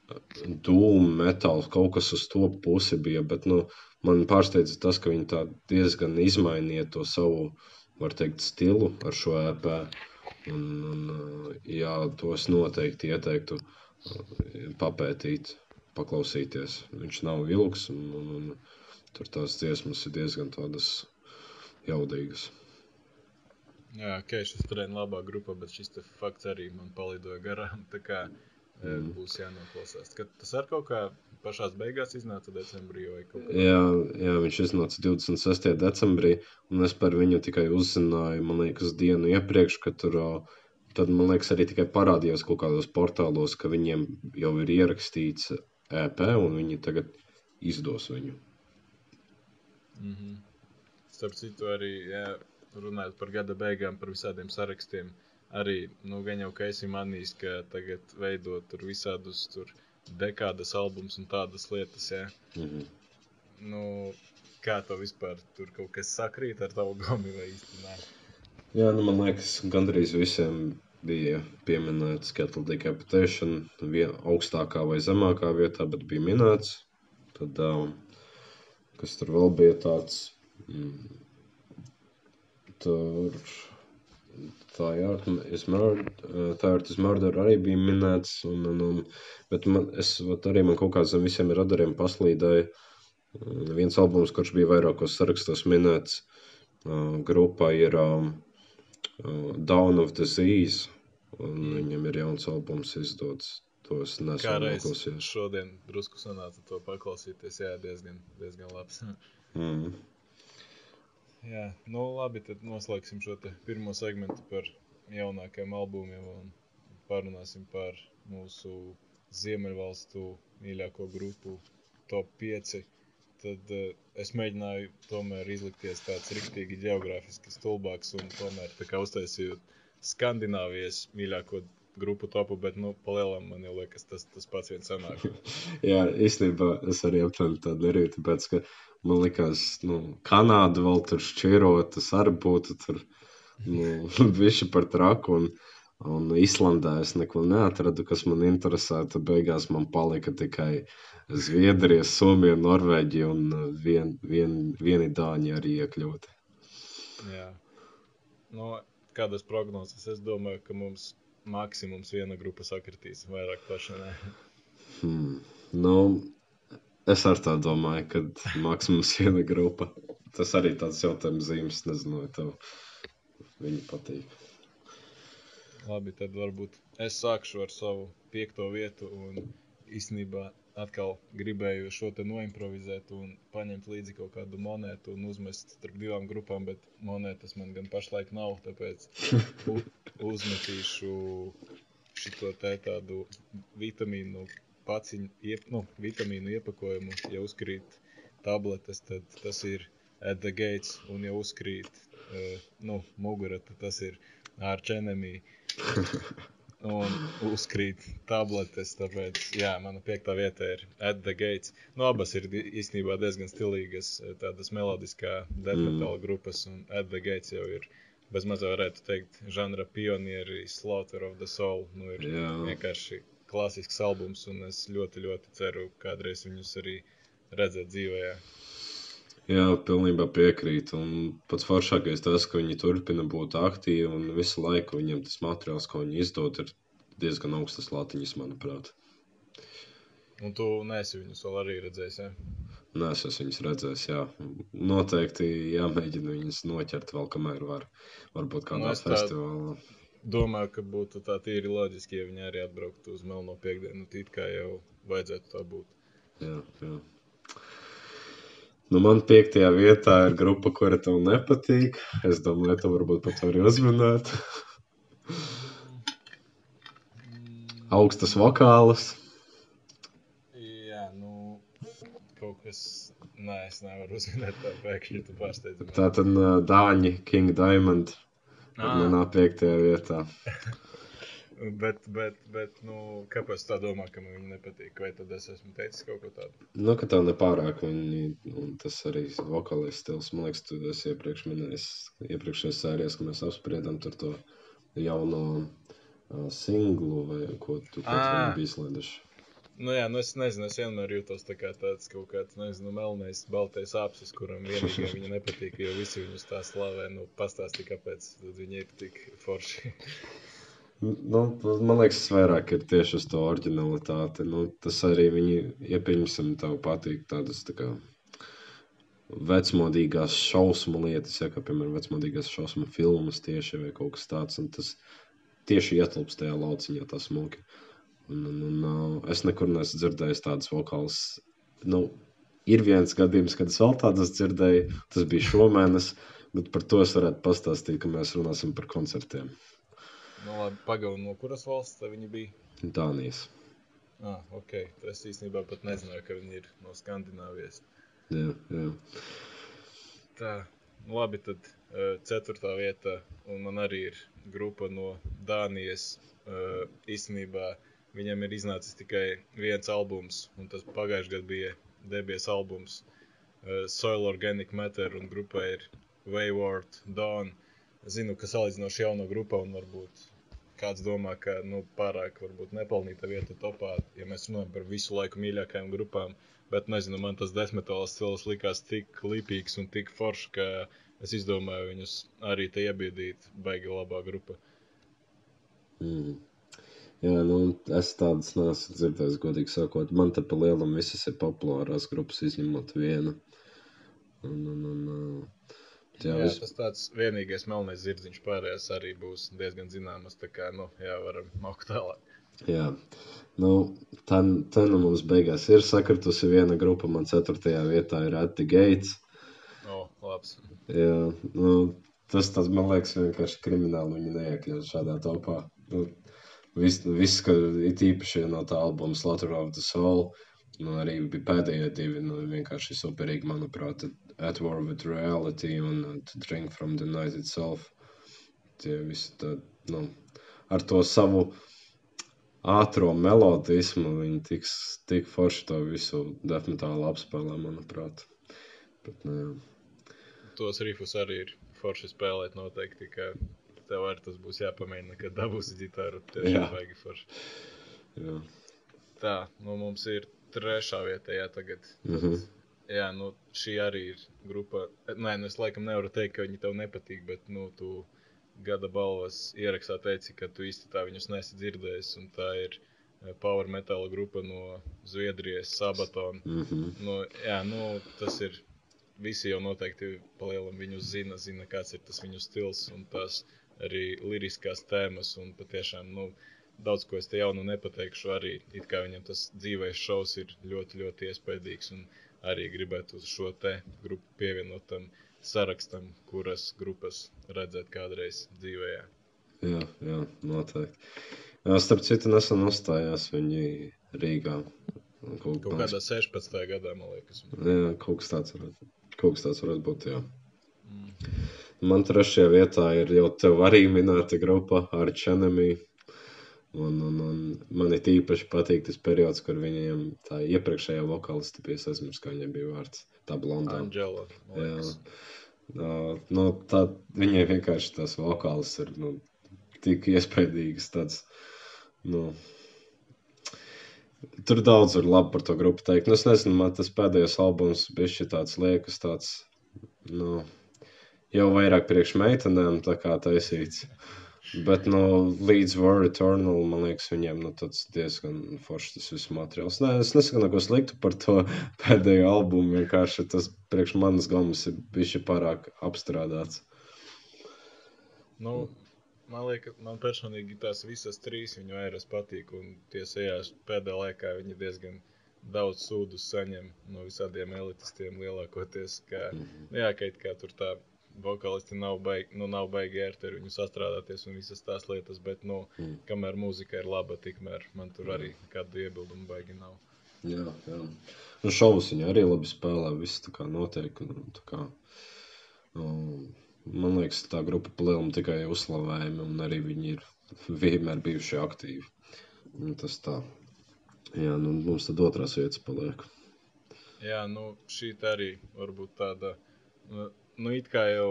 dūmu metāls, kaut kas uz to pusi bija. Bet nu, man pārsteidza tas, ka viņi tā diezgan izmainīja to savu, var teikt, stilu ar šo EP. Un, un, jā, tos noteikti ieteiktu papētīt, paklausīties. Viņš nav ilgs, un, un, un tur tās dziesmas ir diezgan tādas jaudīgas. Jā, ok, šis treniņš labā grupā, bet šis fakts arī man palidoja garām. Tā kā mm. būs jānoklausās. Kad tas ar kaut kā pašā beigās iznāca decembrī vai kaut kā Jā, jā, viņš iznāca 26. decembrī, un es par viņu tikai uzzināju, man liekas, dienu iepriekš, kad tur, tad, man liekas, arī tikai parādījās kaut kādos portālos, ka viņiem jau ir ierakstīts EP, un viņi tagad izdos viņu. Mm -hmm. Starp citu, arī jā, runājot par gada beigām, par visādiem sarakstiem, arī nu, gan jau ka esi manījis, ka tagad veidot tur visādus tur dekādas albums un tādas lietas. Jā. Mm -hmm. nu, kā to vispār tur kaut kas sakrīt ar tavu gomi vai īsti nē? Jā, nu, man liekas, gandrīz visiem bija pieminēts Cattle Decapitation vien, augstākā vai zemākā vietā, bet bija minēts. Tad, um, kas tur vēl bija tāds, mm, tur, tā is murder, Third is Murder arī bija minēts, un, un, un bet man, es, vat arī man kaut kā zem visiem radariem paslīdēja viens albums, kurš bija vairākos sarakstos minēts, uh, grupā ir um, uh, Down of Disease, un viņam ir jauns albums izdots. To es reiz noklausījos. šodien drusku sanāca to paklausīties, jā, diezgan, diezgan labs. Mm. Jā, nu labi, tad noslēgsim šo pirmo segmentu par jaunākajiem albumiem un parunāsim par mūsu Ziemeļvalstu mīļāko grupu top 5. Tad uh, es mēģināju tomēr izlikties tāds riktīgi geogrāfiski stulbāks un tomēr uztaisīju Skandināvijas mīļāko grupu topu, bet, nu, palielam man jau liekas tas, tas pats viens sanāk. Jā, īstenībā es arī aptuveni tā darīju, tāpēc, ka man likās, nu, Kanāda vēl tur šķiro, tas arī būtu tur nu, bišķi par traku. Un, un Islandē es neko neatradu, kas man interesētu. Beigās man palika tikai Zviedrija, Somija, Norvēģija un vien, vien, vieni dāņi arī iekļūti. Jā. Nu, kādas prognozes? Es domāju, ka mums maksimums viena grupa sakritīs, vairāk paši ne. Hmm. Nu, es ar tā domāju, ka maksimums viena grupa. Tas arī tāds jautājums zīmes, nezinu, vai tev viņi patīk. Labi, tad varbūt es sākšu ar savu piekto vietu un īstenībā atkal gribēju šo te noimprovizēt un paņemt līdzi kaut kādu monētu un uzmest starp divām grupām, bet monētas man gan pašlaik nav, tāpēc uzmetīšu šo te tādu vitamīnu paciņu, iep, nu, vitamīnu iepakojumu, ja uzkrīt tabletes, tad tas ir at the gates, un ja uzkrīt, uh, nu, mugura, tad tas ir arch enemy. un uzkrīt tabletes. Tāpēc, jā, mana piektā vieta ir At the Gates. Nu, abas ir īstenībā diezgan stilīgas, eh, tādas melodiskā death Mm. metal grupas, un At the Gates jau ir bez mazā varētu teikt žanra pionieri, Slaughter of the Soul. Nu, ir Jā. vienkārši klasisks albums, un es ļoti, ļoti ceru kādreiz viņus arī redzēt dzīvē. Jā, pilnībā piekrītu. Un pats foršākais tas, ka viņi turpina būt aktīvi un visu laiku viņiem tas materiāls, ko viņi izdod, ir diezgan augstas latiņas, manuprāt. Un tu neesi viņus vēl arī redzējis, ja? Nē, es esmu viņus redzējis. Jā. Noteikti jāmēģina viņus noķert vēl, kamēr var. Varbūt kādā Nu, es tā- festivālā. Domāju, ka būtu tā tīri loģiski, ja viņi arī atbrauktu uz Melno piekdienu. Tīt kā jau vajadzētu tā būt. Jā, jā. Nu, man piektajā vietā ir grupa, kura tev nepatīk. Es domāju, tu varbūt pat vari uzminēt. Augstas vokālas. Jā, nu, kaut kas. Nē, es nevaru uzminēt tā pēkšņi, tu pārsteidzi. mani. Tā tad Dāņi, King Diamond. Manā piektajā vietā. Bet, bet, bet, nu, kāpēc tā domā, ka man viņa nepatīk? Vai tad es esmu teicis kaut ko tādu? Nu, ka tā nepārāk viņi, un tas arī vokālais stils. Man liekas, tu esi iepriekš minējis, iepriekšējās sērijas, ka mēs apspriedām tur to jauno uh, singlu, vai ko tu kā biji izlaiduši. Nu, jā, nu es nezinu, es vienmēr jūtos tā kā tāds kaut kāds, nezinu, melnais, baltais apsis, kuram vienīgā viņa nepatīk, jo visi viņus tā slavē. Nu, pastāsti, kāpēc viņi ir tik forši. Nu, man liekas, tas vairāk ir tieši uz to originalitāti. Nu, tas arī viņi, ja pieņemsim, tev patīk tādas tā kā vecmodīgās šausmu lietas, ja, kā piemēram vecmodīgās šausmu filmas tieši vai kaut kas tāds, un tas tieši ietilpst tajā lauciņā tā smuki. Un, un, un, uh, es nekur neesmu dzirdējis tādas vokālas. Nu, ir viens gadījums, kad es vēl tādas dzirdēju, tas bija šomēnes, bet par to es varētu pastāstīt, ka mēs runāsim par koncertiem. Nu, labi, pagaidi, no kuras valsts viņi bija? Dānijas. Ah, ok. Es īstenībā pat nezināju, ka viņi ir no Skandināvijas. Jā, jā. Tā, nu labi, tad uh, ceturtā vieta, un man arī ir grupa no Dānijas. Uh, īstenībā viņam ir iznācis tikai viens albums, un tas pagājušajā gadā bija debies albums uh, Soil Organic Matter, un grupa ir Wayward Dawn. Es zinu, ka salīdzinoši jauna grupa, un varbūt kāds domā, ka nu, pārāk varbūt nepelnīta vieta topā, ja mēs runājam par visu laiku mīļākajām grupām. Bet, nezinu, man tas desmitāls stils likās tik lipīgs un tik foršs, ka es izdomāju viņus arī te iebiedīt. Baigi labā grupa. Mm. Jā, nu, es tādas neesmu dzirdējis, godīgi sakot. Man te pa lielam visas ir populārās grupas, izņemot vienu. Un, un, un, uh, jā, Jā, vis... tas tāds vienīgais melnais zirdziņš pārējās arī būs diezgan zināmas. Tā kā, nu, jā, varam maukt tālāk. jā. Nu, tā, tā nu mums beigās ir sakritusi viena grupa. Man ceturtajā vietā ir At the Gates. O, labs. Jā, nu, tas, tas man liekas vienkārši krimināli. Viņi neiekļaut šādā topā. Nu, viss, viss, ka it īpaši no tā albuma Slaughter of the Soul, nu, arī bija pēdējie divi, nu, vienkārši superīgi, manuprāt, At War with Reality un uh, To Drink from the Night Itself. Tie visi tā, nu, ar to savu ātro melodismu viņi tik, tik forši to visu definitāli apspēlē, manuprāt. Bet, nu, jā. Tos rifus arī ir forši spēlēt noteikti, ka tev arī tas būs jāpamēģina, kad dabūsi ģitāru. Tiešām Jā. vajag forši. Jā. Tā, nu mums ir trešā vieta, jā, tagad. Mhm. Jā, nu šī arī ir grupa. Nē, nu es laikam nevaru teikt, ka viņi tev nepatīk, bet, nu, tu gada balvas ierakstā teici, ka tu īsti tā viņus nesi dzirdējis, un tā ir eh, power metal grupa no Zviedrijas, Sabaton. Mhm. Nu, jā, nu, tas ir. Visi jau noteikti palielam viņu zina, zina, kāds ir tas viņu stils un tās arī liriskās tēmas. Un patiešām, nu, daudz ko es te jaunu nepateikšu. Arī it kā viņam tas dzīvais šovs ir ļoti, ļoti iespaidīgs. Un arī gribētu uz šo te grupu pievienot tam sarakstam, kuras grupas redzēt kādreiz dzīvē. Jā, jā, noteikti. Jā, starp citu, nesen uzstājās viņi Rīgā. Kaut, Kaut kādā 16. gadā, man liekas. Jā, kaut kas tāds varētu, kaut kas tāds varētu būt. Jā. Man trešajā vietā ir jau tev arī minēta grupa ar Čenemī. Un, un, un man ir īpaši patīk tas periods, kur viņiem tā iepriekšējā vokāliste bija, es aizmirsu, kā viņai bija vārds, tā blondā. Anģela. Uh, nu, tā, viņai vienkārši tas vokāls ir nu, tik iespaidīgs. Tāds, nu, tur daudz var labi par to grupu teikt. Nu, es nezinu, man tas pēdējais albums bija tāds liekas, tāds, nu, jau vairāk priekš meitenēm tā kā taisīts. Bet nu, līdz War Eternal, man liekas, viņiem nu, tāds diezgan foršs tas viss materiāls. Nē, es nesaku neko sliktu par to pēdējo albumu. Vienkārši tas priekš manas gamas ir bijis pārāk apstrādāts. Nu, man liekas, man personīgi tās visas trīs viņu vairs patīk. Un tiesējās pēdējā laikā viņi diezgan daudz sūdu saņem no visādiem elitistiem lielākoties. Ka, Mhm. jā, ka it kā tur tā vokālisti nav baigi, nu, nav baigi ērti ar viņu sastrādāties un visas tās lietas. Bet, nu, Mm. kamēr mūzika ir laba, tikmēr man tur arī kādu iebildumu baigi nav. Jā, jā. Un šovus viņi arī labi spēlē. Viss tā kā notiek. Un, tā kā, um, man liekas, tā grupa palielam tikai uzslavējumi, un arī viņi ir vienmēr bijuši aktīvi. Un tas tā. Jā, nu, mums tad otrās vietas paliek. Jā, nu, šī arī var būt tāda, nu, it kā jau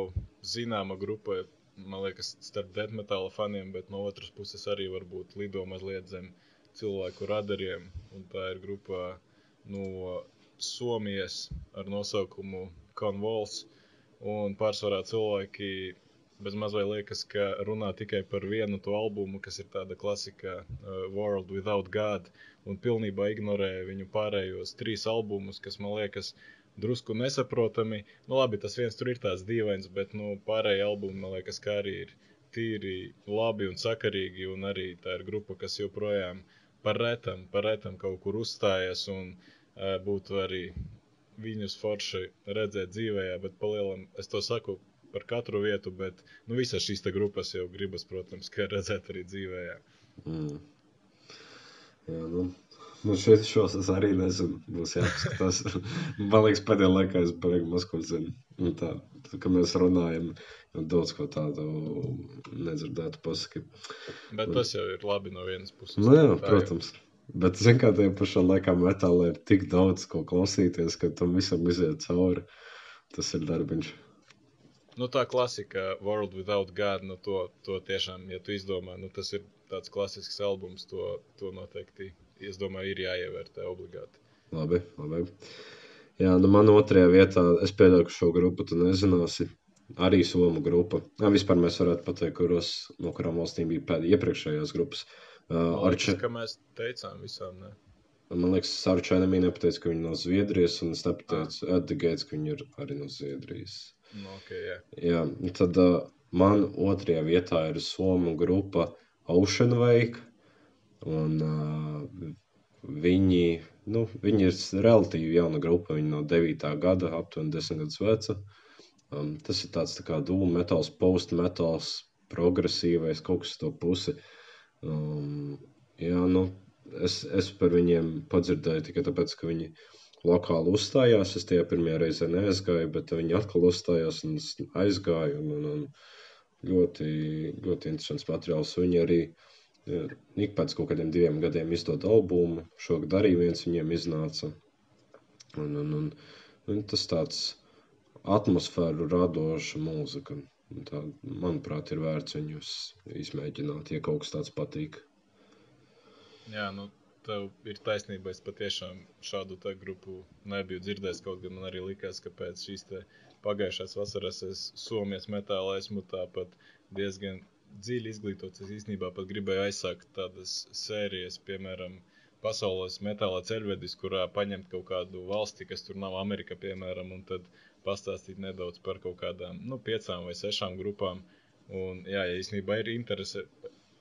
zināma grupa, man liekas, starp death metāla faniem, bet no otras puses arī varbūt lido mazliet zem cilvēku radariem. Un tā ir grupa no Somijas ar nosaukumu Convols. Un pārsvarā cilvēki bez mazliet liekas, ka runā tikai par vienu to albumu, kas ir tāda klasika uh, World Without God un pilnībā ignorē viņu pārējos trīs albumus, kas man liekas drusku nesaprotami. Nu, labi, tas viens tur ir tāds dīvains, bet nu, pārējie albumi man liekas, kā arī ir tīri labi un sakarīgi. Un arī tā ir grupa, kas joprojām par retam, par retam kaut kur uzstājas un uh, būtu arī viņus forši redzēt dzīvē, bet palielam es to saku. Par katru vietu, bet nu, visas šīs grupas jau gribas, protams, redzēt arī dzīvē. Jā. Mm. Jā, nu, nu šeit šos es arī nezinu. Būs jāpaskatās. Man liekas, pēdējā laikā es baigi maz ko zinu. Un tā, tā, kad mēs runājam, jau daudz ko tādu nedzirdētu pasaki. Bet tas jau ir labi no vienas puses. Nu, jā, Tā jau- protams. Bet, zin kā, tajā pašā laikā metālā ir tik daudz ko klausīties, ka tam visam iziet cauri. Tas ir darbiņš. Nu, tā klasika, World Without God, nu, to, to tiešām, ja tu izdomā, nu, tas ir tāds klasisks albums, to, to noteikti, es domāju, ir jāievērtē obligāti. Labi, labi. Jā, nu man otrajā vietā, es pieļauju, šo grupu tu nezināsi. Arī Somu grupa. Jā, vispār mēs varētu pateikt, kuros, no kurām valstīm bija pēd, iepriekšējās grupas. Uh, Man ar liekas, če, ka mēs teicām visām, ne? man liekas, ar Čēnamī nepateicu, ka viņi no Zviedrijas, un es nepateicu Ed the Gates, ka viņi ir arī no Zviedrijas. Nu, ok, jā. Jā, un tad uh, man otrajā vietā ir Somu grupa Ocean Wake. Un, uh, viņi, nu, viņi ir relatīvi jauna grupa. Viņi no 9. gada, aptuveni 10 gadus veca. Um, tas ir tāds tā kā dūmu metāls, post-metāls, progresīvais, kaut kas to pusi. Um, jā, nu, es, es par viņiem padzirdēju tikai tāpēc, ka viņi lokāli uzstājās. Es tajā pirmajā reizē neaizgāju, bet viņi atkal uzstājās un aizgāju. Un, un, un ļoti, ļoti interesants materiāls. Viņi arī ja, ik pēc kaut kādiem diviem gadiem izdod albumu. Šogad arī viens viņiem iznāca. Un, un, un, un tas tāds atmosfēru radoša mūzika. Tā, manuprāt, ir vērts viņus izmēģināt, ja kaut kas tāds patīk. Jā, nu, tev ir taisnība. Es patiešām šādu grupu nebiju dzirdējis. Kaut gan man arī likās, ka pēc šīs pagājušās vasaras es Somijas metālā esmu tāpat diezgan dziļi izglītots. Es īstenībā pat gribēju aizsākt tādas sērijas, piemēram, pasaules metāla ceļvedis, kurā paņemt kaut kādu valsti, kas tur nav Amerika, piemēram, un tad pastāstīt nedaudz par kaut kādām, nu, piecām vai sešām grupām. Un, jā, ja īstenībā ir interese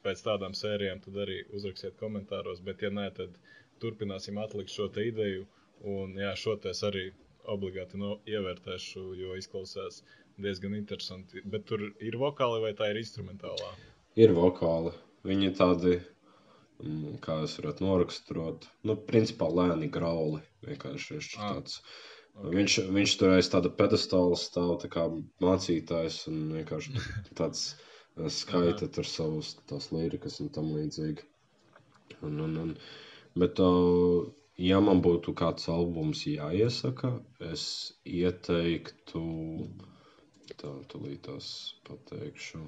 pēc tādām sērijām, tad arī uzrakstiet komentāros. Bet, ja nē, tad turpināsim atlikt šo te ideju. Un, jā, šo te es arī obligāti no, ievērtēšu, jo izklausās diezgan interesanti. Bet tur ir vokāli vai tā ir instrumentālā? Ir vokāli. Viņi tādi, mm, kā es varētu noraksturot, nu, principā lēni grauli. Vienkārši viņš Ah, tāds. Viņš, viņš tur aiz tāda pedestāla stāv, tā kā mācītājs, un vienkārši tāds eh, skaita tur savus tās līrikas un tam līdzīgi. Un, un, un, bet, uh, ja man būtu kāds albums jāiesaka, es ieteiktu, tā, tūlīt tās pateikšu.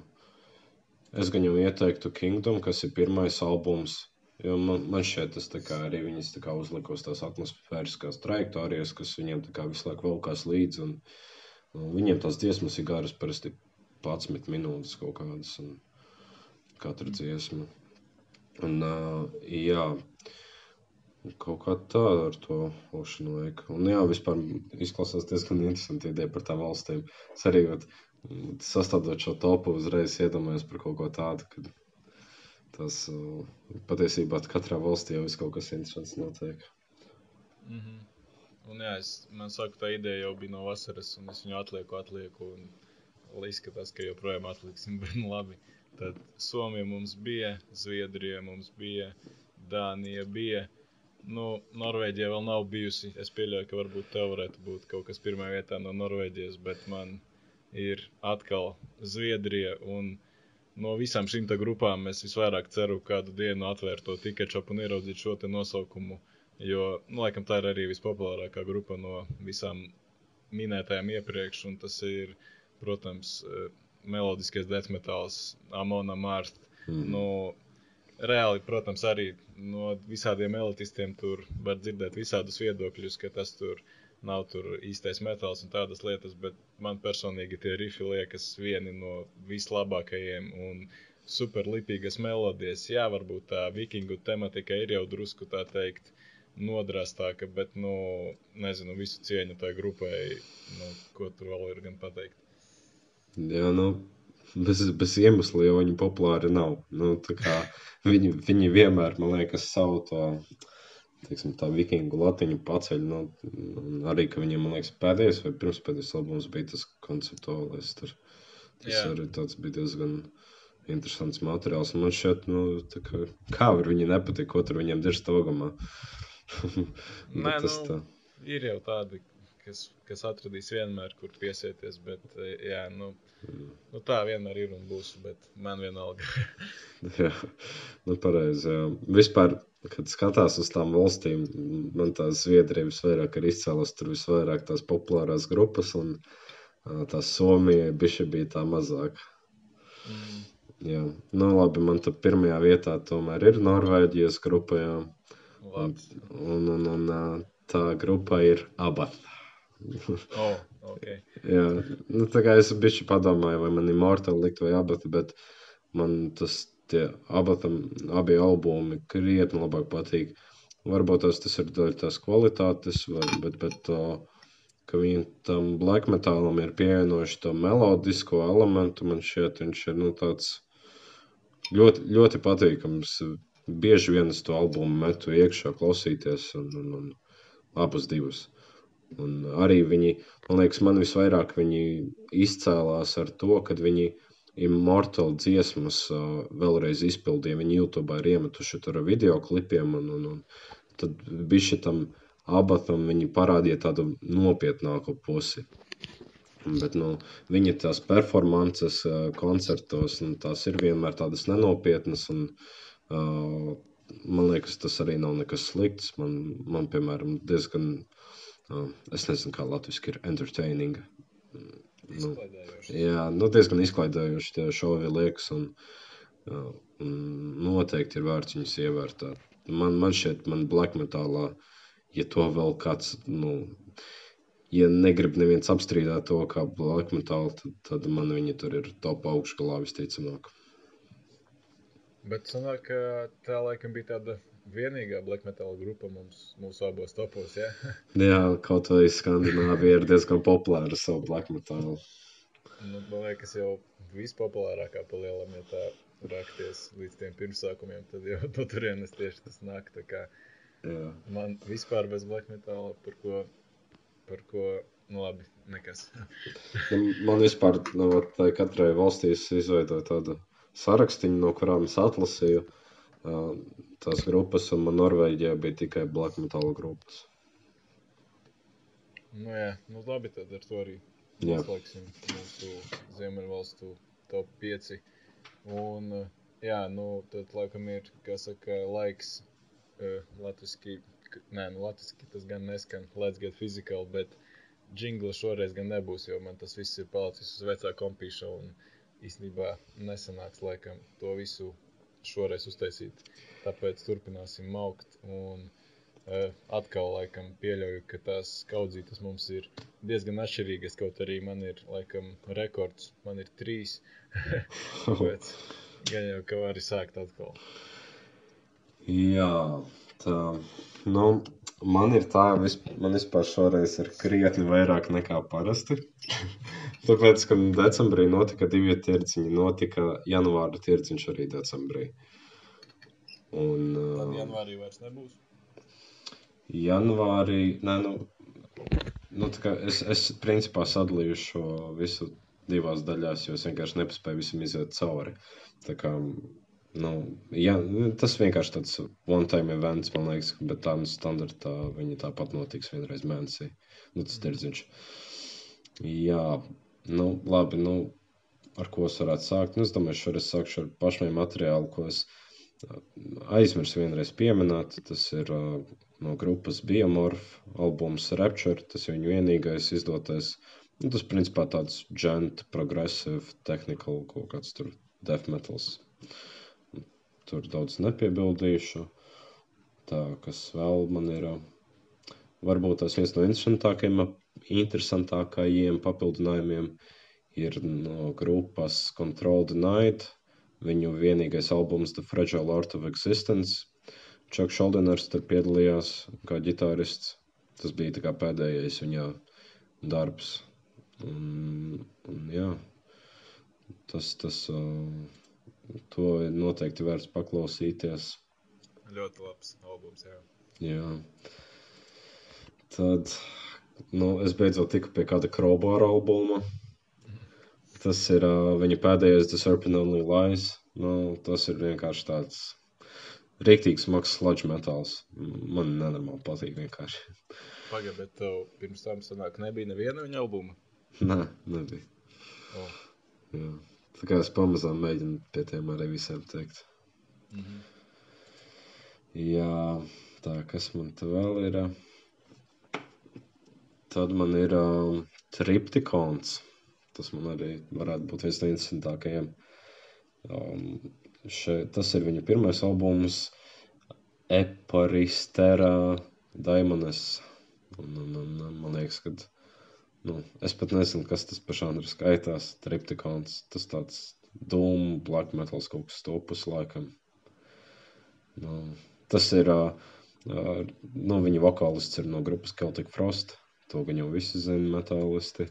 Es gan jau ieteiktu Kingdom, kas ir pirmais albums. Jo man, man šķiet, tas arī viņas tā kā uzlika uz tās atmosfēriskās trajektorijas, kas viņiem tā kā visu laiku valkās līdzi. Un, un viņiem tās dziesmas ir garas, parasti 11 minūtes kaut kādas, un katra dziesma. Un, uh, jā, kaut kā tā ar to ošanu vajag. Un jā, vispār izklausās diezgan interesanti ideja par tām valstīm. Es arī vat, sastādot šo topu uzreiz iedomājos par kaut ko tādu, kad tas uh, patiesībā katrā valstī jau viss kaut kas interesants notiek. Mm -hmm. Un, jā, es, man saka, tā ideja jau bija no vasaras, un es viņu atlieku, atlieku. Un vēl izskatās, ka joprojām atliksim, bet nu labi. Tad Somija mums bija, Zviedrija mums bija, Dānija bija. Nu, Norvēģija vēl nav bijusi. Es pieļauju, ka varbūt tev varētu būt kaut kas pirmā vietā no Norvēģijas, bet man ir atkal Zviedrija. Un no visām šīm grupām es visvairāk ceru kādu dienu atvērt to tikai čopu un ieraudzīt šo nosaukumu. Jo, nu, laikam, tā ir arī vispopulārākā grupa no visām minētajām iepriekš. Un tas ir, protams, eh, melodiskais deathmetāls, Amona Mārta. Mm. Nu, reāli, protams, arī no visādiem elitistiem tur var dzirdēt visādus viedokļus, ka tas tur nav tur īstais metāls un tādas lietas, bet man personīgi tie rifi liekas vieni no vislabākajiem superlipīgas melodijas. Jā, varbūt tā vikingu tematika ir jau drusku tā teikt nodrastāka, bet, nu, nezinu, visu cieņu tai grupai, nu, ko tur vēl ir gan pateikt. Jā, nu, bez, bez iemesla jau viņi populāri nav. Nu, viņi, viņi vienmēr, man liekas, savu to teiksim, tā vikingu latiņu paceļ. Nu, arī, ka viņiem, man liekas, pēdējais vai pirmspēdējais albums bija tas konceptuālais. Tur. Tas Jā. arī tāds bija diezgan interesants materiāls. Man šķiet, nu, tā kā, kā var viņi nepatīk, ko tur viņiem dirst augumā. Nē, tas nu, tā. ir jau tādi, kas, kas atradīs vienmēr, kur piesieties, bet, eh, jā, nu, nu tā vienmēr ir un būs, bet man vienalga. Jā, nu, pareizi. Vispār, kad skatās uz tām valstīm, man tā Zviedrija visvairāk ir izcēlus, tur visvairāk tās populārās grupas, un tā Somija bija tā mazāk. Mm, Jā, nu labi, man tā pirmajā vietā tomēr ir Norvēģijas grupa, jā. Un, un, un, un tā grupa ir Abat. Oh, ok. Jā, nu, tā kā es bišķi padomāju, vai man ir Mortal likt vai Abata, bet man tas tie abatam, abi albumi krietni labāk patīk. Varbūt tas, tas ir daļa tās kvalitātes, vai, bet, bet to, ka viņi tam black metālam ir pievienojuši to melodisko elementu, man šķiet, viņš ir, nu, tāds ļoti, ļoti patīkams. Bieži vien es to albumu metu iekšā klausīties un, un, un abus divus. Un arī viņi, man liekas, man visvairāk viņi izcēlās ar to, ka viņi Immortal dziesmas uh, vēlreiz izpildīja. Viņi YouTube ir iemetuši tur video klipiem, un, un, un tad bija tam abatam viņi parādīja tādu nopietnāku pusi. Bet nu, viņa tās performances uh, koncertos, nu, tās ir vienmēr tādas nenopietnas. Un, uh, man liekas, tas arī nav nekas slikts. Man, man piemēram, diezgan, uh, es nezinu, kā latviešu ir entertaining. Nu, Izklaidējoši. jā, nu, diezgan izklaidējoši tie šovi liekas. Un, un noteikti ir vērts viņus ievērtēt. Man, man šķiet, man black metālā, ja to vēl kāds, nu, ja negrib neviens apstrīdēt to kā black metālu, tad, tad man viņi tur ir top augšgalā visticamāk. Bet sanāk, tā laikam bija tāda vienīgā black metal grupa mums, mūsu abos topos, jā? Jā, kaut vai Skandināvija ir diezgan populāra ar savu black metalu. Nu, man liekas, jau vispopulārākā palielam, ja tā rakties līdz tiem pirmsākumiem, tad jau no turienes tieši tas nāk. Tā Jā. man vispār bez black metāla, par ko, par ko, nu labi, nekas. Nu, Man vispār, nu, vat, tai katrai valstī es izveidoju tādu sarakstu, no kurām es atlasīju uh, tās grupas, un man Norvēģijā bija tikai black metal grupas. Nu jā, nu labi, tad ar to arī noslēgsim mūsu Ziemeļvalstu top 5. Un, jā, nu, tad laikam ir, kā saka, laiks uh, latviski, nē, nu, latviski tas gan neskan, let's get physical, bet jingla šoreiz gan nebūs, jo man tas viss ir palicis uz vecā kompīša un īstenībā nesanāks laikam to visu šoreiz uztaisīt. Tāpēc turpināsim maukt un uh, atkal laikam pieļauju, ka tās kaudzītas mums ir diezgan atšķirīgas, kaut arī man ir laikam rekords, man ir trīs. Tāpēc gan jau, ka vari sākt atkal. Jā, tā. Nu, man ir tā, vis, man vispār šoreiz ir krietni vairāk nekā parasti. Tāpēc, kad decembrī notika divi tirdziņi, notika janvāra tirdziņš arī decembrī. Un, Tad uh, janvārī vairs nebūs. janvārī, nē, nu, nu tā kā es, es principā sadalīju šo visu divās daļās, jo es vienkārši nepaspēju visam iziet cauri. Tā kā, nu, jā, tas vienkārši tāds one-time events, man liekas, bet tā nu standartā viņi tāpat notiks vienreiz mēnesī. Nu, tas tirdziņš. Jā, nu, labi, nu, ar ko es varētu sākt? Nu, es domāju, šoreiz sākšu ar pašiem materiālu, ko es ā, aizmirsu vienreiz pieminēt. Tas ir uh, no grupas Biomorph albums Rapture. Tas ir viņu vienīgais izdotais. Nu, tas principā tāds gent, progressive, technical, kaut kāds tur death metals. Tur daudz nepiebildīšu. Tā, kas vēl man ir, ā, varbūt tas viens no interesantākajiem, interesantākajiem papildinājumiem ir no grupas Control the Night. Viņu vienīgais albums The Fragile Art of Existence. Chuck Šaldiners tur piedalījās kā ģitārists. Tas bija tā kā pēdējais viņa darbs. Un, un jā, tas, tas, to ir noteikti vērts paklausīties. Ļoti labs albums, jā. Jā. Tad, nu, es beidzot tiku pie kāda Krobāra albuma. Tas ir uh, viņa pēdējais The Serpent Only Lies. Nu, tas ir vienkārši tāds rīktīgs smags sludge metāls. Man nenormāli patīk vienkārši. Pagaid, bet tev pirms tam sanāk, nebija neviena viņa albuma. Nē, nebija. O. Jā. Tā kā es pamazām mēģinu pie tiem arī visiem teikt. Mhm. Jā, tā kas man te vēl ir? Tad man ir um, triptikons. Tas man arī varētu būt viens no interesantākajiem. Um, še, tas ir viņa pirmais albums, Eparistera Daimones. Un, un, un, man liekas, ka nu, es pat nezinu, kas tas par žanru skaitās. Triptikons. Tas tāds dūmu, black metals kaut kas stopus laikam. Nu, tas ir. Uh, uh, nu, viņa vokālists ir no grupas Celtic Frost. To gan jau visi zina, metālisti.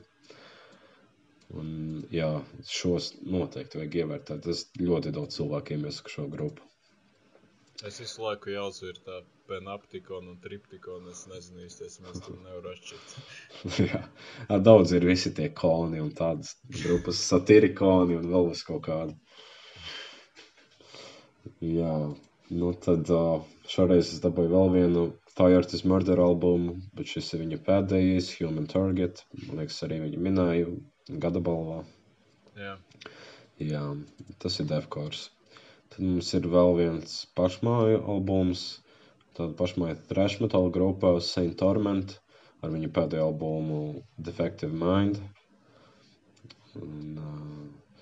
Un, jā, šos noteikti vajag ievērtēt. Es ļoti daudz cilvēkiem iesaku šo grupu. Es visu laiku ir tā penaptikona un triptikona. Es nezinu īsti, es mēs tur nevaru atšķirt. jā, daudz ir visi tie koni un tādas grupas, satirikoni un vēl uz kaut kādu. Jā, nu tad šoreiz es dabūju vēl vienu Fire is Murder albumu, bet šis ir viņa pēdējais, Human Target. Man liekas, arī viņa minēja gada balvā. Jā, Jā, tas ir Defkors. Tad mums ir vēl viens pašmāju albums. Tāda pašmāja thrash metal grupā Saint Torment ar viņu pēdējo albumu Defective Mind. Un, uh,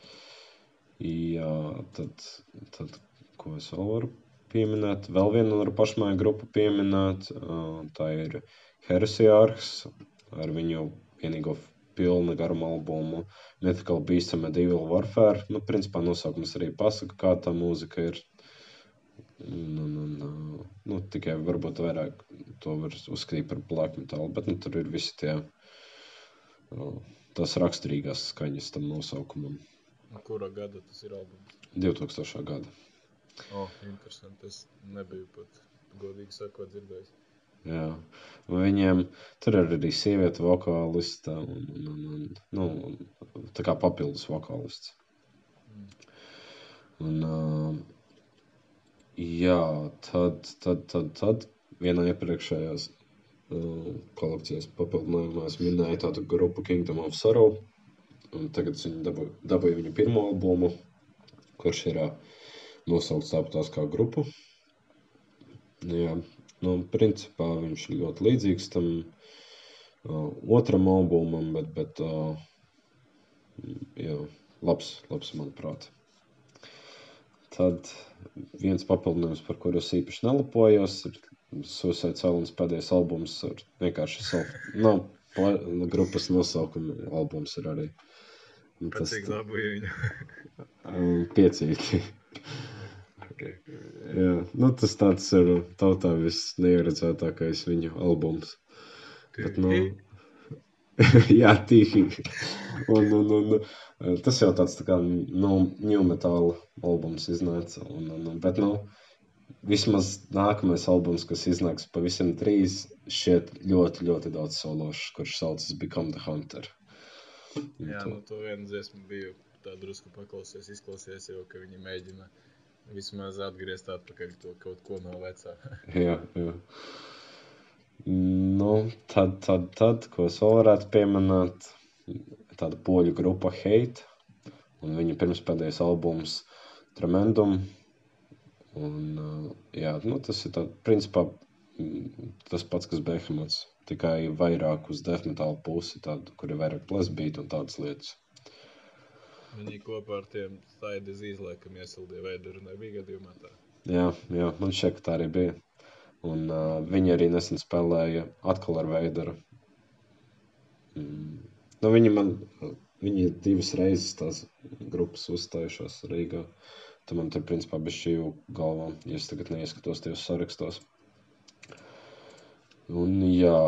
jā, tad, tad, ko es vēl varu pieminēt? Vēl vienu varu pašmāju grupu pieminēt. Tā ir Heresiārks ar viņu vienīgo pilna garuma albumu Mythical Beasts and Medieval Warfare. Nu, principā nosaukums arī pasaka, kā tā mūzika ir. Un, un, un, nu, tikai varbūt vairāk to var uzskatīt par black metal, bet nu, tur ir visi tie tās raksturīgās skaņas tam nosaukumam. Kura gada tas ir albums? 2000. gada. Oh, interesanti. Es nebiju pat godīgi sakot dzirdējis. Jā. Viņiem tur ir arī sieviete vokāliste un, un, un, un nu, tā kā papildus vokālists. Un, uh, jā, tad, tad, tad, tad vienā iepriekšējās uh, kolekcijas papildinājumā es minēju tādu grupu Kingdom of Sorrow. Un tagad viņi dabūja, dabūja viņu pirmo albumu, kurš ir uh, nosaukts tāpat kā grupu. Jā, Nu, principā viņš ir ļoti līdzīgs tam uh, otram albumam, bet, bet uh, jā, labs, labs, manuprāt. Tad viens papildinājums, par kuru es īpaši nelapojos, ir Suicide Silence pēdējais albums ar vienkārši savu, nav pla, grupas nosaukuma albums ir arī. Un tas, cik dabūja viņu? piecīgi. Okay. Jā, nu, tas tāds ir tautā visneieredzētākais viņu albums. Bet, nu, jā, tīhi. Un, un, un, tas jau tāds tā kā nu, new metal albums iznāca. Un, un, bet, nu, vismaz nākamais albums, kas iznāks pavisam drīz, šķiet ļoti, ļoti daudz sološs, kurš saucas Become the Hunter. Un jā, to... nu, to vienu dziesmu biju tā drusku paklausies, izklausies jau, ka viņi mēģina uh, Vismaz atgriezt atpakaļ to kaut ko no vecā. jā, jā. Nu, tad, tad, tad, ko es vēl varētu pieminēt, tāda poļu grupa Hate, un viņa pirmspēdējais albums Tremendum. Un, jā, nu, tas ir tā, principā tas pats, kas Behemoths, tikai vairāk uz death metal pusi, tādu, kur ir vairāk plasbīt un tādas lietas. Viņi kopā ar tiem Staidis izlaikam iesildīja veidu, nebija gadījumā tā. Jā, jā, man ka tā arī bija. Un uh, viņi arī nesen spēlēja atkal ar veidu. Mm. Nu, viņi man, viņi divas reizes tās grupas uzstājušās Rīgā. Tad man tur principā bija šī galvā, ja es tagad neieskatos tajos sarakstos. Un jā,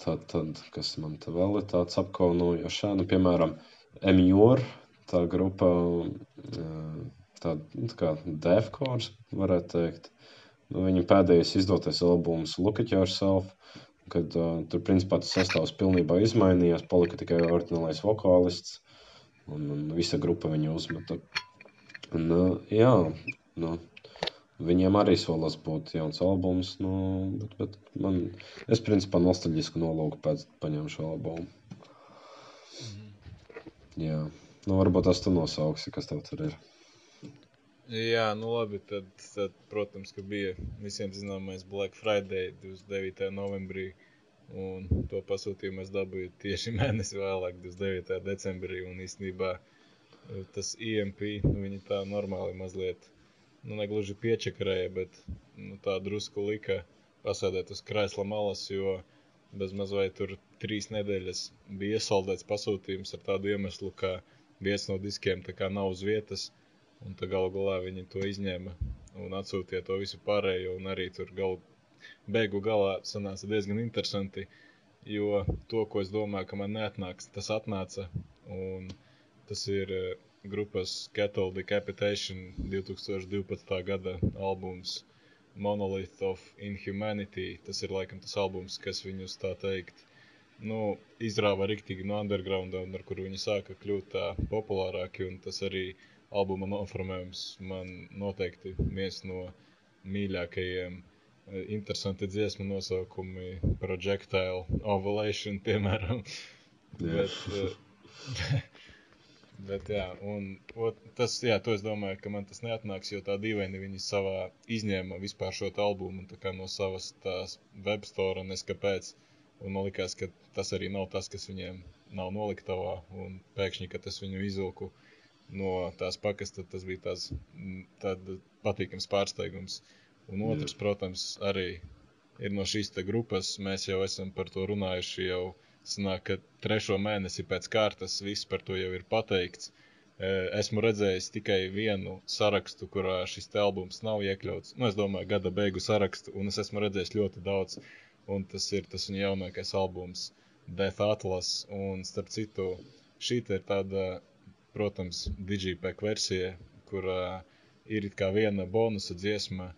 tad, tad kas man te vēl ir tāds apkaunojošs, nu, piemēram, Emjor tā grupa, tā, nu, tā kā Defkors, varētu teikt. Nu, viņa pēdējais izdotais albums Look at Yourself, kad uh, tur principā tas sastāvs pilnībā izmainījās, palika tikai oriģinālais vokālists, un, un visa grupa viņu uzmeta. Un, uh, jā, nu, Viņiem arī solas būt jauns albums, nu, bet, bet man, es principā nostalģisku nolūku pēc paņēmu šo albumu. Mm -hmm. Nu, varbūt tas tu nosauksi, kas tev tur ir. Jā, nu labi, tad, tad protams, ka bija visiem zināmais Black Friday 29. novembrī. Un to pasūtījumu es dabūju tieši mēnesi vēlāk, 29. decembrī. Un īstenībā e, tas IMP, nu, viņi tā normāli mazliet, nu, negluži piečakarēja, bet nu, tā drusku lika pasēdēt uz krēsla malas, jo bez mazliet tur trīs nedēļas bija iesaldēts pasūtījums ar tādu iemeslu, ka viens no diskiem nav uz vietas, un tā galu galā viņi to izņēma un atsūtīja to visu pārējo, arī tur galu, beigu galā sanāca diezgan interesanti, jo to, ko es domāju, ka man neatnāks, tas atnāca, tas ir eh, grupas Cattle Decapitation 2012. gada albums Monolith of Inhumanity. Tas ir laikam tas albums, kas viņus tā teikt nu, izrāva riktīgi no undergrounda, un ar kuru viņi sāka kļūt populārāki, un tas arī albuma noformējums man noteikti viens no mīļākajiem. Eh, interesanti dziesmu nosaukumi, Projectile, Ovulation, piemēram. bet, eh, bet, jā, un ot, tas, jā, to es domāju, ka man tas neatnāks, jo tā dīvaini viņi savā izņēma vispār šo albumu, no savas tās webstore, un es kāpēc. Uh, Un man liekas, ka tas arī nav tas, kas viņiem nav noliktavā. Un pēkšņi, kad es viņu izvilku no tās pakas, tad tas bija tāds patīkams pārsteigums. Un otrs, Jā. protams, arī ir no šīs grupas. Mēs jau esam par to runājuši. Jau sanāk, ka trešo mēnesi pēc kārtas viss par to jau ir pateikts. Esmu redzējis tikai vienu sarakstu, kurā šis albums nav iekļauts. Nu, es domāju, gada beigu sarakstu, un es esmu redzējis ļoti daudz. Un tas ir tas viņa jaunākais albums, Death Atlas. Un starp citu, šī ir tāda, protams, Digipek versija, kurā ir kā viena bonusa dziesma,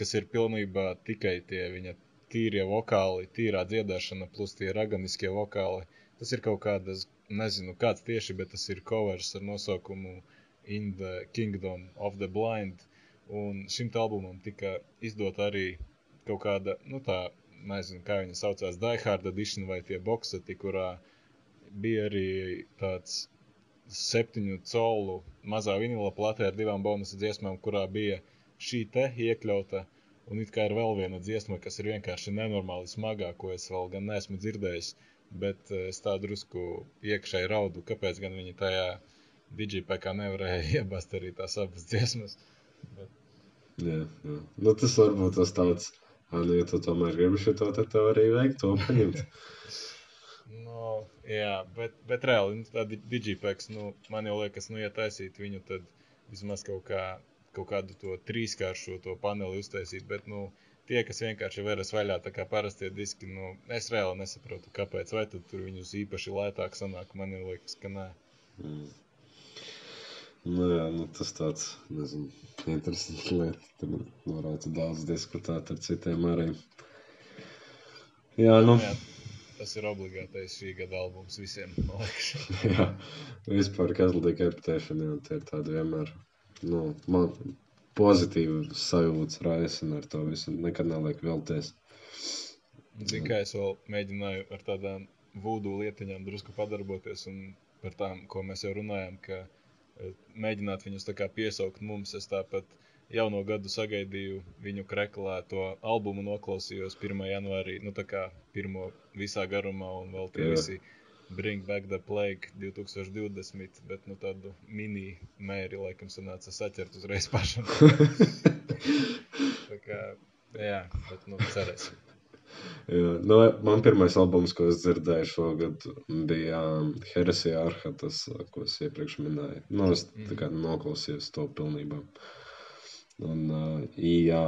kas ir pilnībā tikai tie viņa tīrie vokāli, tīrā dziedāšana, plus tie raganiskie vokāli. Tas ir kaut kādas, nezinu, kāds tieši, bet tas ir covers ar nosaukumu In the Kingdom of the Blind. Un šim albumam tika izdot arī kaut kāda, nu tā, nezinu, kā viņa saucās, Die Hard Edition vai tie boxeti, kurā bija arī tāds septiņu colu mazā vinila platē ar divām bonusu dziesmām, kurā bija šī te iekļauta. Un it kā ir vēl viena dziesma, kas ir vienkārši nenormāli smagā, ko es vēl gan neesmu dzirdējis. Bet eh, es tā drusku iekšēji raudu, kāpēc gan viņi tajā digipekā nevarēja iebast arī tās abas dziesmas. Bet... Jā, jā. Nu, tas varbūt tas tāds, nu, ja tu tomēr gribi šo to, tad tev arī vajag to paņemt. no, jā, bet, bet reāli, nu, tā digipeks, nu, man jau liekas, nu, ja taisīt viņu, tad vismaz kaut kā kaut kādu to trīskāršo to paneli uztaisīt. Bet, nu, tie, kas vienkārši veras vaļā, tā kā parastie diski, nu, es reāli nesaprotu, kāpēc. Vai tad tur viņus īpaši lētāk sanāk, man liekas, ka nē. Mm. Nu, jā, nu, tas tāds, nezinu, interesants lieta. Tur varētu daudz diskutēt ar citiem arī. Jā, nu. Jā, tas ir obligātais šī gada albums visiem, jā, vispār Kazlīka Reputation, jā, tie ir tādi vienmēr nu, man pozitīvi sajūtas raisa ar to visu. Nekad neliek vēlties. Zinu, kā es vēl mēģināju ar tādām vūdu lietiņām drusku padarboties un par tām, ko mēs jau runājām, ka mēģināt viņus piesaukt mums. Es tāpat jauno gadu sagaidīju viņu kreklēto albumu, noklausījos 1. janvārī, nu tā kā pirmo visā garumā un vēl tie Jā. visi Bring Back the Plague 2020, bet nu, tādu mini mēri laikam sanāca saķert uzreiz pašam. tā kā, jā, bet nu cerēsim. Jā, nu, man pirmais albums, ko es dzirdēju šogad, bija um, Heresija Arha, tas, ko es iepriekš minēju. Nu, es tā kā noklausījos to pilnībā. Un, uh, jā,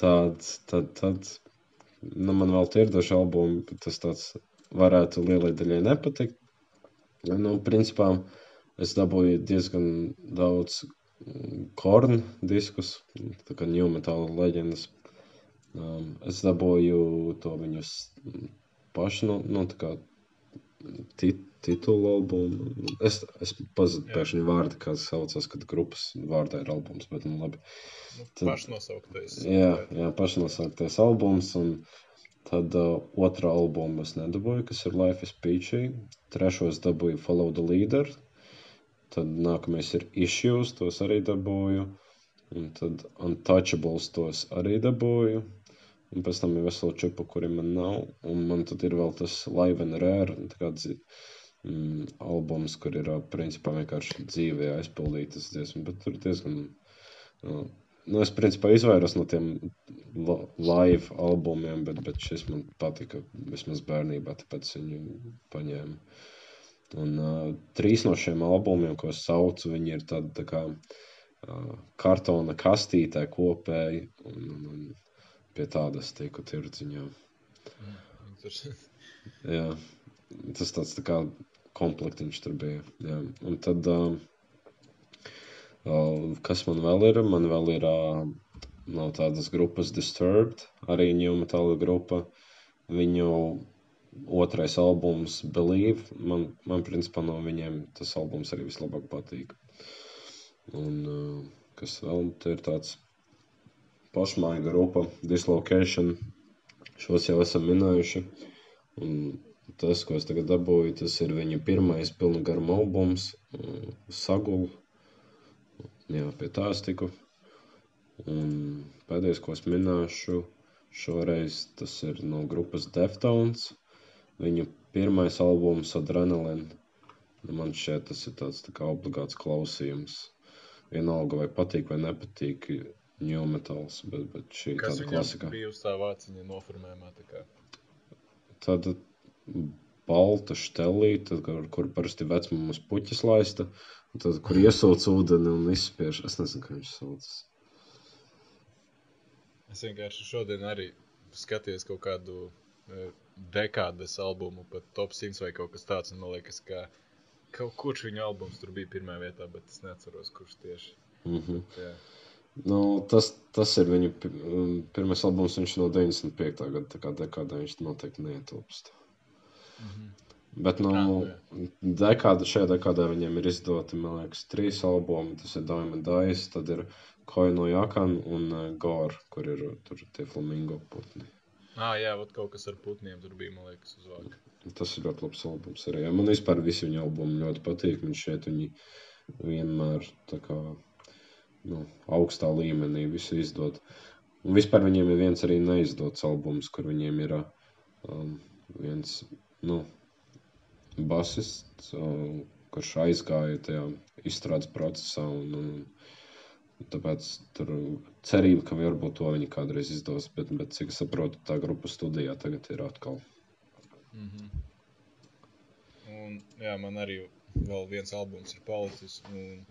tāds, tad, tad, nu, man vēl tie ir daži albumi, tas tāds varētu lielai daļai nepatikt. Nu, principā es dabūju diezgan daudz mm, kornu diskus, tā kā new metāla leģendas. Um, es dabūju to viņus pašu, nu, nu tā kā tit, titulu albumu. Es, es pazinu pēkšņi vārdu, kā saucās, kad grupas vārdā ir albums, bet nu labi. Tad, pašnosauktais. Jā, jā, pašnosauktais albums. Un, Tad uh, otru albumu es nedabūju, kas ir Life is Peachy. Trešo es dabūju Follow the Leader. Tad nākamais ir Issues, tos arī dabūju. Un tad Untouchables tos arī dabūju. Un pēc tam ir vesela čupa, kuriem man nav. Un man tad ir vēl tas Live and Rare, kāds mm, albums, kur ir principā vienkārši dzīvē aizpildītas dziesmas, bet tur diezgan uh, Nu, es principā izvairos no tiem live albumiem, bet, bet šis man patika vismaz bērnībā, tāpēc viņu paņēmu. Un uh, trīs no šiem albumiem, ko es saucu, viņi ir tādi tā kā uh, kartona kastītē kopēji, un, un, un pie tādas tiku tirdziņā. Jā, tas tāds tā kā komplektiņš tur bija. Jā. Un tad uh, Kas man vēl ir? Man vēl ir no tādas grupas Disturbed, arī New Metal grupa. Viņu otrais albums Believe, man, man principā no viņiem tas albums arī vislabāk patīk. Un kas vēl, te ir tāds pašmāja grupa Dislocation, šos jau esam minējuši. Un tas, ko es tagad dabūju, tas ir viņa pirmais pilna garuma albums, Sagula Jā, pie tā es tiku. Un pēdējais, ko es minēšu, Šoreiz tas ir no grupas Deftones. Viņu pirmais albums Adrenaline. Nu, Man šķiet, tas ir tāds tā kā obligāts klausījums. Vienalga, vai patīk vai nepatīk new metals, bet, bet šī ir Kas tāda klasika. bija uz tā vāciņa noformējumā? tā kā? Tāda balta štelīte, kur, kur parasti vecmāmas puķis laista, un tad, kur iesauc ūdeni un izspiež. Es nezinu, kā viņš saucas. Es vienkārši šodien arī skatījos kaut kādu e, dekādas albumu, pat top 100 vai kaut kas tāds. un Man liekas, ka kaut kurš viņa albums tur bija pirmā vietā, bet es neatceros, kurš tieši. Mm -hmm. Jā. Nu, tas, tas ir viņa um, pirmais albums, viņš no 95. gada, tā kā dekādā viņš noteikti neietilpst. Mhm. Bet no Ah, dekāda, šajā dekādā viņiem ir izdoti, man liekas, trīs albumi. Tas ir Diamond Eyes, tad ir Koino Jakan un uh, Gore, kur ir tur tie flamingo putni. Ah, jā, vat kaut kas ar putniem tur bija, man liekas, uz vāka. Tas ir ļoti labs albums arī. Man vispār visi viņa albumi ļoti patīk. Viņš šeit viņi vienmēr tā kā, nu, augstā līmenī visu izdod. Un vispār viņiem ir viens arī neizdots albums, kur viņiem ir um, viens nu, basists, um, kurš aizgāja tajā izstrādes procesā. Un, un, Tāpēc tur cerība, ka varbūt to viņi kādreiz izdos, bet, bet cik es saprotu, tā grupa studijā tagad ir atkal. Mhm. Un, jā, man arī vēl viens albums ir palicis. Un,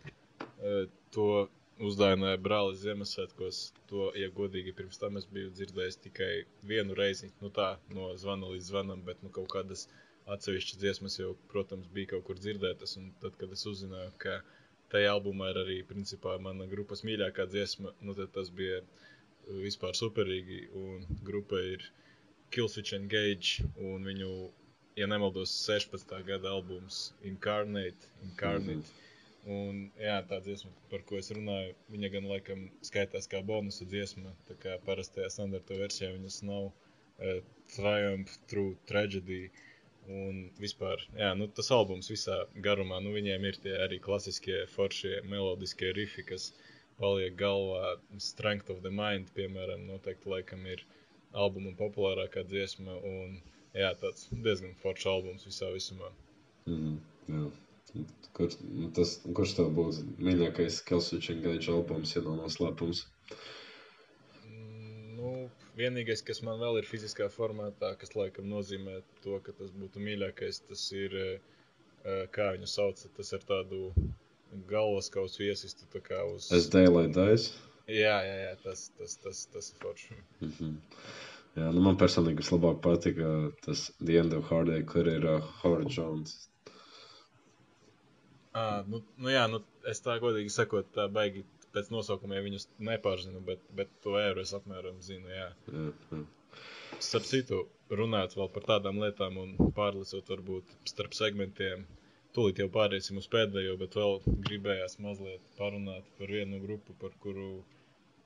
uh, to uzdāvināja brālis Ziemassvētkos. To, ja godīgi, pirms tam es biju dzirdējis tikai vienu reizi. Nu, tā, no zvana līdz zvanam, bet nu, kaut kādas atsevišķas dziesmas jau, protams, bija kaut kur dzirdētas. Un tad, kad es uzzināju, ka tajā albumā ir arī principā, mana grupas mīļākā dziesma, nu, tas bija vispār superīgi. Un grupa ir Killswitch Engage un viņu, ja nemaldos, 16. gada albums Incarnate. Incarnate. Mm -hmm. Un, jā, tā dziesma, par ko es runāju, viņa gan laikam skaitās kā bonusa dziesma. Tā kā parastajā standarta versijā viņas nav uh, Triumph Through Tragedy. Un vispār, jā, nu, tas albums visā garumā, nu, viņiem ir tie arī klasiskie, foršie, melodiskie rifi, kas paliek galvā. Strength of the Mind, piemēram, noteikti laikam ir albuma populārākā dziesma. Un, jā, tāds diezgan foršs albums visā visumā. Mm, jā. Kur, nu, tas, kurš tev būs mīļākais Kelsvich Engage albums, ja nav noslēpums? Nu, vienīgais, kas man vēl ir fiziskā formātā, kas laikam nozīmē to, ka tas būtu mīļākais, tas ir, eh, kā viņu sauc, tas ir tādu galvaskausu iesistu tā kā uz... Es Daylight Dice. Jā, jā, jā, tas, tas, tas, tas ir forši. Mm -hmm. Jā, nu man personīgi vislabāk patika tas The End of Hardday, kur ir uh, Howard Jones. À, nu, nu jā, nu, es tā godīgi sakot, tā baigi pēc nosaukumiem viņus nepārzinu, bet, bet to eiro es apmēram zinu, jā. Jā, jā. Starp citu, runāt vēl par tādām lietām un pārlicot varbūt starp segmentiem. Tūlīt jau pāriesim uz pēdējo, bet vēl gribējās mazliet parunāt par vienu grupu, par kuru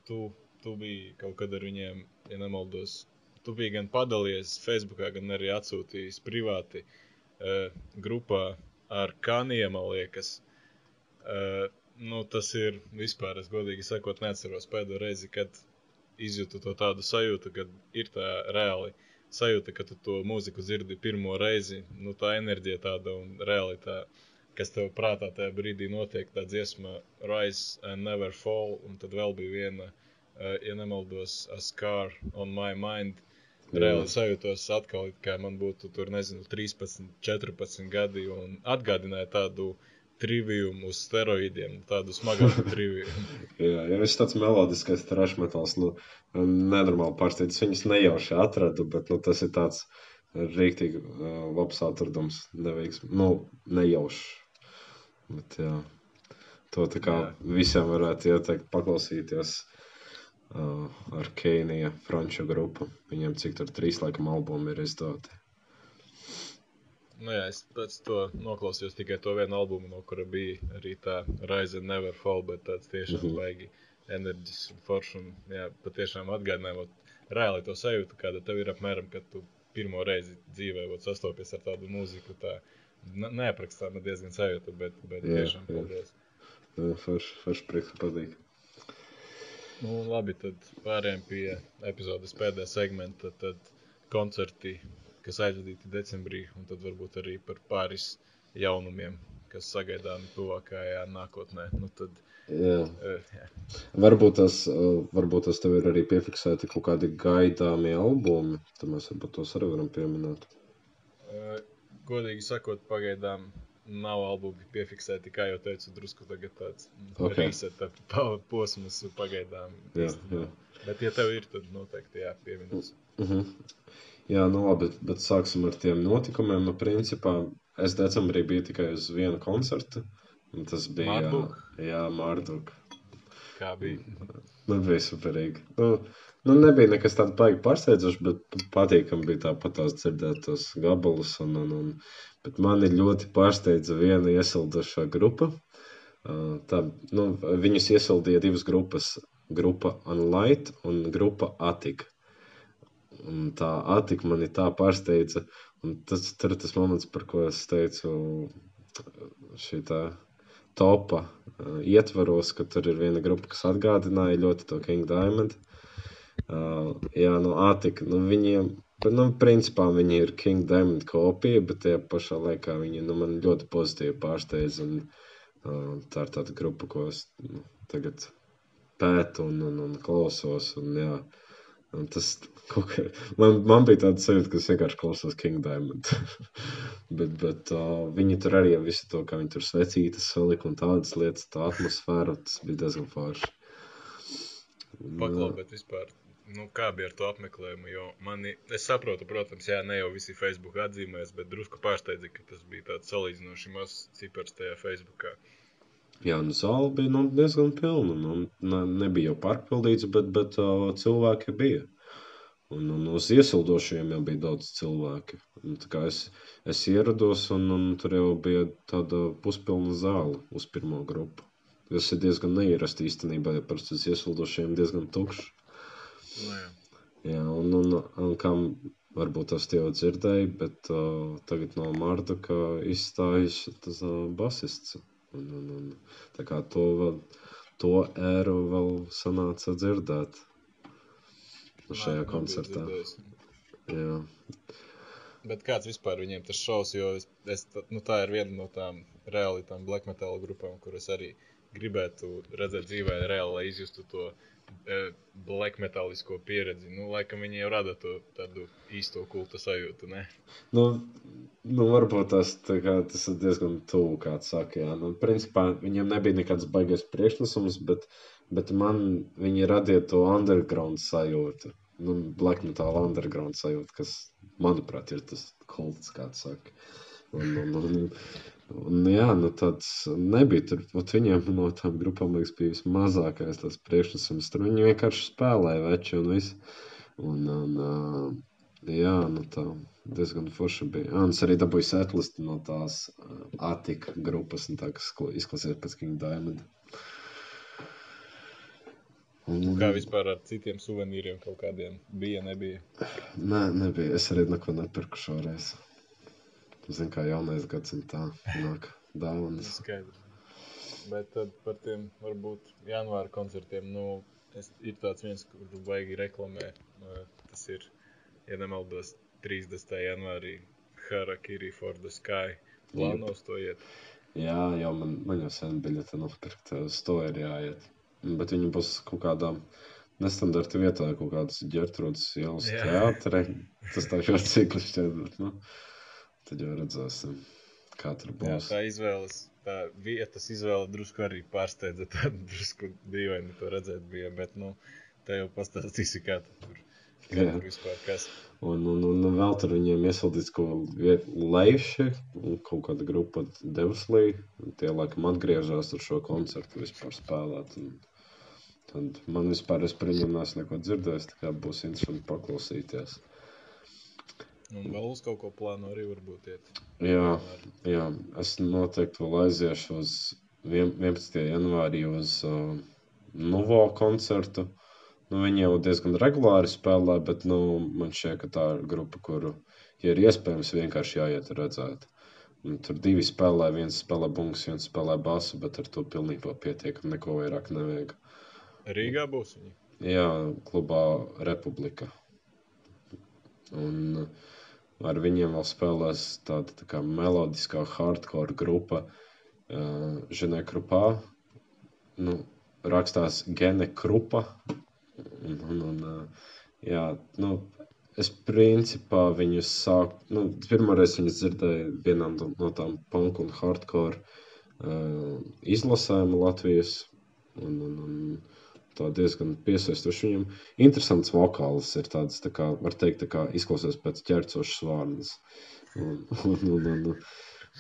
tu, tu biji kaut kad ar viņiem, ja nemaldos. Tu biji gan padalījies Facebookā, gan arī atsūtījis privāti uh, grupā ar kaniem, man liekas. Uh, nu, tas ir vispār, es godīgi sakot, neatceros pēdējo reizi, kad izjūtu to tādu sajūtu, kad ir tā reāli sajūta, ka tu to mūziku dzirdi pirmo reizi. Nu, tā enerģija tāda un reāli tā, kas tev prātā tajā brīdī notiek, tā dziesma Rise and Never Fall, un tad vēl bija viena, uh, ja nemaldos, A Scar on My Mind. Reāli sajūtos atkal, kā man būtu tur, nezinu, 13, 14 gadi un atgādināja tādu trivijumu uz steroīdiem, tādu smagāku trivijumu. Jā, ja viņš tāds melodiskais trash metals, nu, nenormāli pārsteidz. Viņus nejauši atradu, bet nu, tas ir tāds rīktīgi uh, labs atradums. Neveiks, nu, nejauši. Bet, jā, to tā kā Jā. visiem varētu ieteikt paklausīties. Uh, ar Kēnija franču grupu. Viņiem cik tur trīs laikam albumi ir izdoti. Nu, jā, es pēc to noklausījos tikai to vienu albumu, no kura bija arī tā Rise and Never Fall, bet tāds tiešām Mhm. baigi enerģisks un foršs un, jā, patiešām atgādināja, reāli to sajūtu, kāda tev ir apmēram, kad tu pirmo reizi dzīvē vot, sastopies ar tādu mūziku, tā ne- neaprakstāma diezgan sajūta, bet, bet Jā, tiešām jā. paldies. Forši, forši prieks, patīk. Nu, labi, tad pārējām pie epizodes pēdējā segmenta. Tad koncerti, kas aizvadīti decembrī, un tad varbūt arī par pāris jaunumiem, kas sagaidām tuvākajā nākotnē. Nu, tad, Jā. uh, jā. Varbūt tas, uh, varbūt tas tev ir arī piefiksēti kaut kādi gaidāmie albumi. Tad mēs varbūt tos arī varam pieminēt. Uh, godīgi sakot, pagaidām nav albumi piefiksēti, kā jau teicu, drusku tāds Ok. reseta pa- posms pagaidām. Jā, jā. nav. Bet, ja tev ir, tad noteikti jāpieminās. Uh -huh. Jā, nu labi, bet sāksim ar tiem notikumiem. Nu, principā es decembrī biju tikai uz vienu koncertu. un Tas bija Marduk? Jā, Mārduka. Kā bija? Nu, bija superīgi. Nu, nu, nebija nekas tāds baigi pārsteidzošs, bet patīkami bija tāpat tās dzirdēt tos gabalus. Un, un, un, bet mani ļoti pārsteidza viena iesildošā grupa. Tā, nu, viņus iesildīja divas grupas. Grupa Unlight un grupa Atika. Un tā Atika mani tā pārsteidza. Un tas ir tas moments, par ko es teicu, šī tā topa ietvaros, ka tur ir viena grupa, kas atgādināja ļoti to King Diamond. Uh, jā, no Atika. Nu, viņiem, bet, nu, principā viņi ir King Diamond kopija, bet tie pašā laikā viņi nu, man ļoti pozitīvi pārsteidz. Un, uh, tā ir tāda grupa, ko es nu, tagad pētu un, un, un klausos. Un, jā, un tas kā, man, man bija tāds sajūta, ka es vienkārši klausos King Diamond. bet bet uh, viņi tur arī ar visu to, kā viņi tur svecītas salika un tādas lietas, tā atmosfēra, tas bija diezgan forši. Un, Paklau, bet vispār, nu, kā bija ar to apmeklējumu? Jo mani, es saprotu, protams, jā, ne jau visi Facebook atzīmēs, bet drusku pārsteidza, ka tas bija tāds salīdzinoši mazs cipars tajā Facebookā. Jā, nu zāle bija nu, diezgan pilna. Nu, ne, nebija jau pārpildīts, bet, bet uh, cilvēki bija. Un, un uz iesildošiem jau bija daudz cilvēku. Es, es ierados, un, un tur jau bija tāda puspilna zāle uz pirmo grupu. Tas ir diezgan neierasti īstenībā, ja parasti uz iesildošiem diezgan tukšs. Nu, jā. Jā, un, un, un kam varbūt tas jau dzirdēja, bet uh, tagad no Marta izstājas tas uh, basists. Un, un, un, tā kā to, vēl, to ēru vēl sanāca dzirdēt Nā, šajā nebiju koncertā. Jā, Bet kāds vispār viņiem tas šovs, jo es, es, nu, tā ir viena no tām reāli tām black metal grupām, kuras arī gribētu redzēt dzīvē, reāli, lai izjustu to e, black metalisko pieredzi. Nu, laikam viņi jau rada to tādu īsto kulta sajūtu, ne? nu, nu, varbūt tas, kā, tas ir diezgan tuvu, kā tu saki. Jā. Nu, principā viņiem nebija nekāds baigais priekšnesums, bet, bet man viņi radīja to underground sajūtu. Nu, black metal underground sajūta, kas, manuprāt, ir tas kults, kā tu saki. Un, un, un, un, jā, nu tāds nebija tur. Ot viņiem no tām grupām liekas, bija vismazākais tas priekšnesums. Tur viņi vienkārši spēlēja veči un viss. Un, un, ā, jā, nu tā diezgan forši bija. Es arī dabūju setlistu no tās Atika grupas, un tā, kas kla- izklausījās pēc King Diamond. Un, Kā vispār ar citiem suvenīriem kaut kādiem bija, nebija. Nē, nebija. Es arī neko nepirku šoreiz. Zinu, kā jaunais gads un tā nāk dāvanas. Skaidrs. Bet tad par tiem varbūt janvāra koncertiem, nu, es, ir tāds viens, kur baigi reklamē. Tas ir, ja nemaldos, 30. janvārī Harakiri for the Sky. Plānos to iet. Jā, jau man, man jau sen biļete nopirkta. Uz to ir jāiet. Bet viņi būs kaut kādā nestandarta vietā, kaut kādas ģērtrūdas ielas teātrē. Tas tā kā cikli šķiet, bet, nu, tad jau redzēsim, kā tur Jā, būs. tā izvēles, tā vietas izvēle drusku arī pārsteidza. Tā drusku dīvaini to redzēt bija, bet, nu, te jau pastāstīsi, kā tu tur, kā Jā. tur vispār kas. Un, un, un vēl tur viņiem iesildīts kaut kāda un kaut kāda grupa Devslī. Tie laikam atgriežas ar šo koncertu vispār spēlēt. Un, tad man vispār es par viņiem neesmu neko dzirdējis, tā kā būs interesanti paklausīties. Un vēl uz kaut ko plāno arī varbūt iet. Jā, jā, es noteikti vēl aiziešu uz vien- 11. janvārī uz uh, Nuvo koncertu. Nu, viņi jau diezgan regulāri spēlē, bet nu, man šķiet, ka tā ir grupa, kuru, ja ir iespējams, vienkārši jāiet redzēt. Un tur divi spēlē, viens spēlē bungas, viens spēlē basu, bet ar to pilnībā pietiek, neko vairāk nevajag. Rīgā būs viņi. Jā, klubā Republika. Un uh, ar viņiem vēl spēlēs tāda tā kā melodiskā hardcore grupa uh, Ženē Krupā. Nu, rakstās Gene Krupa. Un, un, un, uh, jā, nu, es principā viņus sāku, nu, pirmoreiz viņus dzirdēju vienā no, no tām punk un hardcore uh, izlasēm Latvijas. Un, un, un, tā diezgan piesaistoši viņam. Interesants vokāls ir tāds, tā kā, var teikt, tā kā izklausās pēc ķercošas vārdas. Un, un, un, un,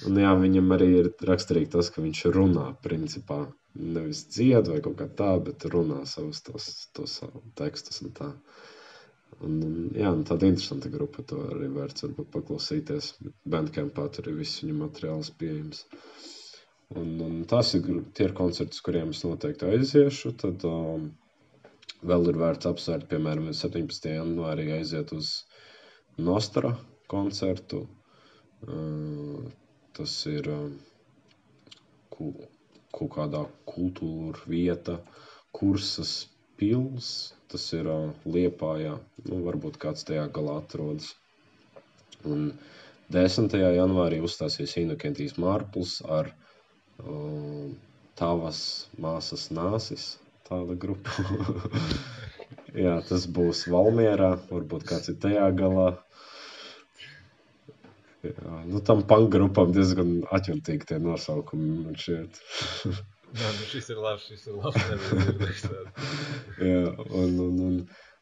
un, jā, viņam arī ir raksturīgi tas, ka viņš runā, principā, nevis dzied vai kaut kā tā, bet runā savus tos, tos tekstus un tā. Un, un, jā, un tāda interesanta grupa, to arī vērts varbūt paklausīties. Bandcampā tur ir viss viņa materiāls pieejams. Un, un tas ir tie ir koncerti, kuriem es noteikti aiziešu. Tad um, vēl ir vērts apsvērt, piemēram, 17. janvārī aiziet uz Nostra koncertu. Uh, tas ir um, ku, kaut kādā kultūra vieta, kursas pils. Tas ir uh, Liepājā. Nu, varbūt kāds tajā galā atrodas. Un 10. janvārī uzstāsies Inokentijas Mārpls ar Tavas māsas nāsis, tāda grupa. Jā, tas būs Valmierā, varbūt kāds ir tajā galā. Jā, nu, tam pankgrupam diezgan atjūtīgi tie nosaukumi man šķiet. Jā, nu šis ir labs, šis ir labs. Jā, un, un, un,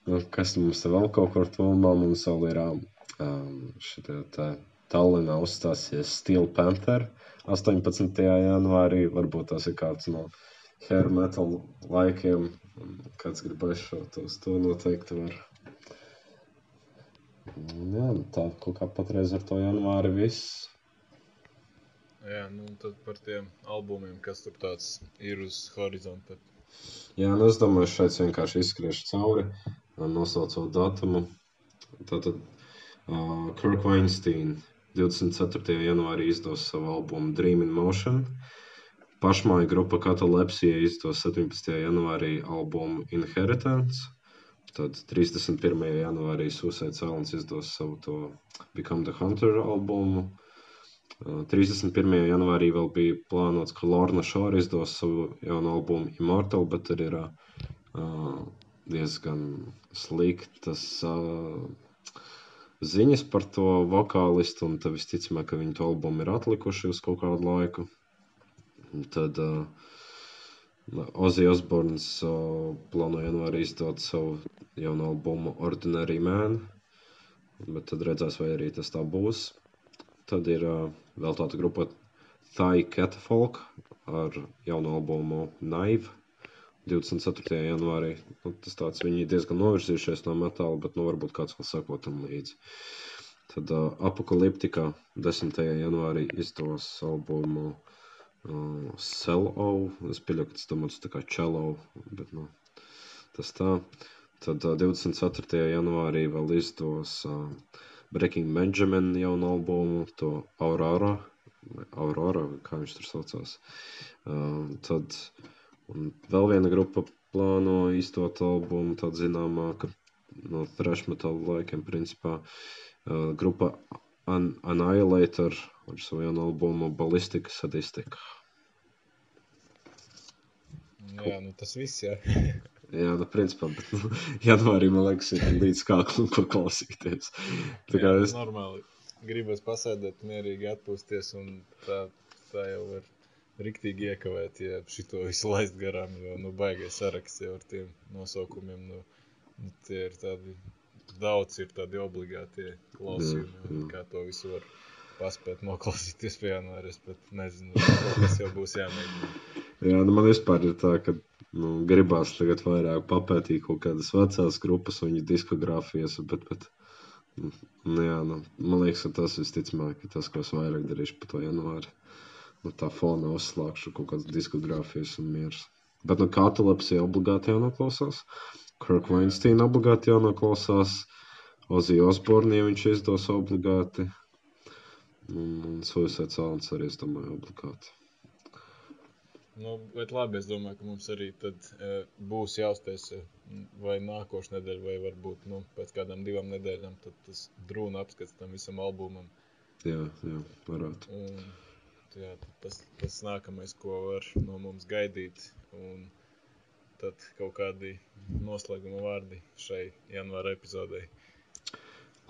un kas mums te vēl kaut kur tuvumā, mums vēl ir um, šitie te Tallinā uzstāsies Steel Panther. 18. janvārī. Varbūt tas ir kāds no hair metal laikiem. Kāds gribēs šo tos, to noteikti var. Jā, nu tā kaut kā patreiz ar to janvāri viss. Jā, nu tad par tiem albumiem, kas tur tāds ir uz horizonta. Jā, nu es domāju, šeit vienkārši izskriešu cauri, nosaucot datumu. Tātad uh, Kirk Weinstein 24. janvārī izdos savu albumu Dream in Motion. Pašmāja grupa Katalepsija izdos 17. janvārī albumu Inheritance. Tad 31. janvārī Suicide Silence izdos savu to Become the Hunter albumu. 31. janvārī vēl bija plānots, ka Lorna Shore izdos savu jaunu albumu Immortal, bet tur ir uh, diezgan sliktas uh, ziņas par to vokālistu, un tad visticamāk, ka viņu to albumu ir atlikuši uz kaut kādu laiku. Un tad uh, Ozzy Osbourns uh, plāno janvārī izdot savu jaunu albumu Ordinary Man, bet tad redzēs, vai arī tas tā būs. Tad ir uh, vēl tāda grupa Thai Catfolk ar jaunu albumu Naive 24. janvārī. Nu, tas tāds viņi diezgan novirzījušies no metāla, bet nu, varbūt kāds vēl sako tam līdzi. Tad uh, Apokaliptika 10. janvārī izdos albumu uh, Selo. Es pieļauju, ka tas domāts tā kā Cello, bet nu, tas tā. Tad uh, 24. janvārī vēl izdos uh, Breaking Benjamin jaunu albumu, to Aurora, Aurora, kā viņš tur saucās. Uh, tad Un vēl viena grupa plāno izdot albumu, tāda zināmāka no thrash metal laikiem, principā. Uh, grupa An Annihilator ar savu jaunu albumu Ballistika Sadistika. Jā, nu tas viss, jā. Jā, nu, principā, bet nu, janvārī, man liekas, ir līdz kāklam paklausīties. Tā kā jā, es, normāli. Gribas pasēdēt, mierīgi atpūsties, un tā, tā jau var riktīgi iekavēt, ja šito visu laist garām, jo, nu, baigais saraksts jau ar tiem nosaukumiem, nu, nu tie ir tādi, daudz ir tādi obligātie klausījumi, un kā to visu var paspēt noklausīties pie janvāra, es pat nezinu, kas jau būs jāmēģina. jā, nu, man vispār ir tā, ka nu, gribās tagad vairāk papētīt kaut kādas vecās grupas un viņu diskogrāfijas, bet, bet nu, jā, nu, man liekas, ka tas visticamāk ir tas, ko es vairāk darīšu pa to janvāri nu, tā fonā uzslēgšu kaut kādas diskogrāfijas un mieras. Bet no nu, Katalepsija obligāti jānoklausās, Kirk Weinstein obligāti jānoklausās, Ozzy Osbourne, ja viņš izdos obligāti, un, un Suicide Silence arī, es domāju, obligāti. Nu, bet labi, es domāju, ka mums arī tad uh, būs jāuztais vai nākošais nedēļa, vai varbūt nu, pēc kādām divām nedēļām tas drūna apskats tam visam albumam. Jā, jā varētu. Un, jā, tas, tas nākamais, ko var no mums gaidīt. Un tad kaut kādi noslēguma vārdi šai janvāra epizodei.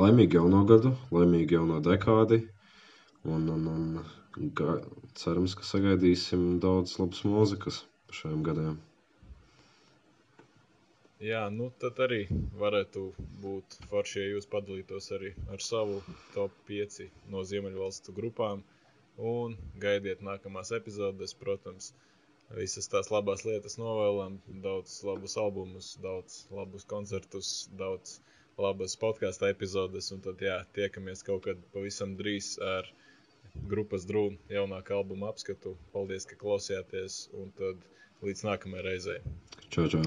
Laimīgi jauno gadu, laimīgi jauno dekādi. Un, un, un ga, cerams, ka sagaidīsim daudz labas mūzikas šajiem gadiem. Jā, nu tad arī varētu būt forši, ja jūs padalītos arī ar savu top 5 no Ziemeļvalstu grupām. Un gaidiet nākamās epizodes, protams, visas tās labās lietas novēlam, daudz labus albumus, daudz labus koncertus, daudz labas podkāstu epizodes. Un tad jā, tiekamies kaut kad pavisam drīz ar grupas drūmu jaunāku albumu apskatu. Paldies, ka klausījāties, un tad līdz nākamajai reizei. Čau, čau!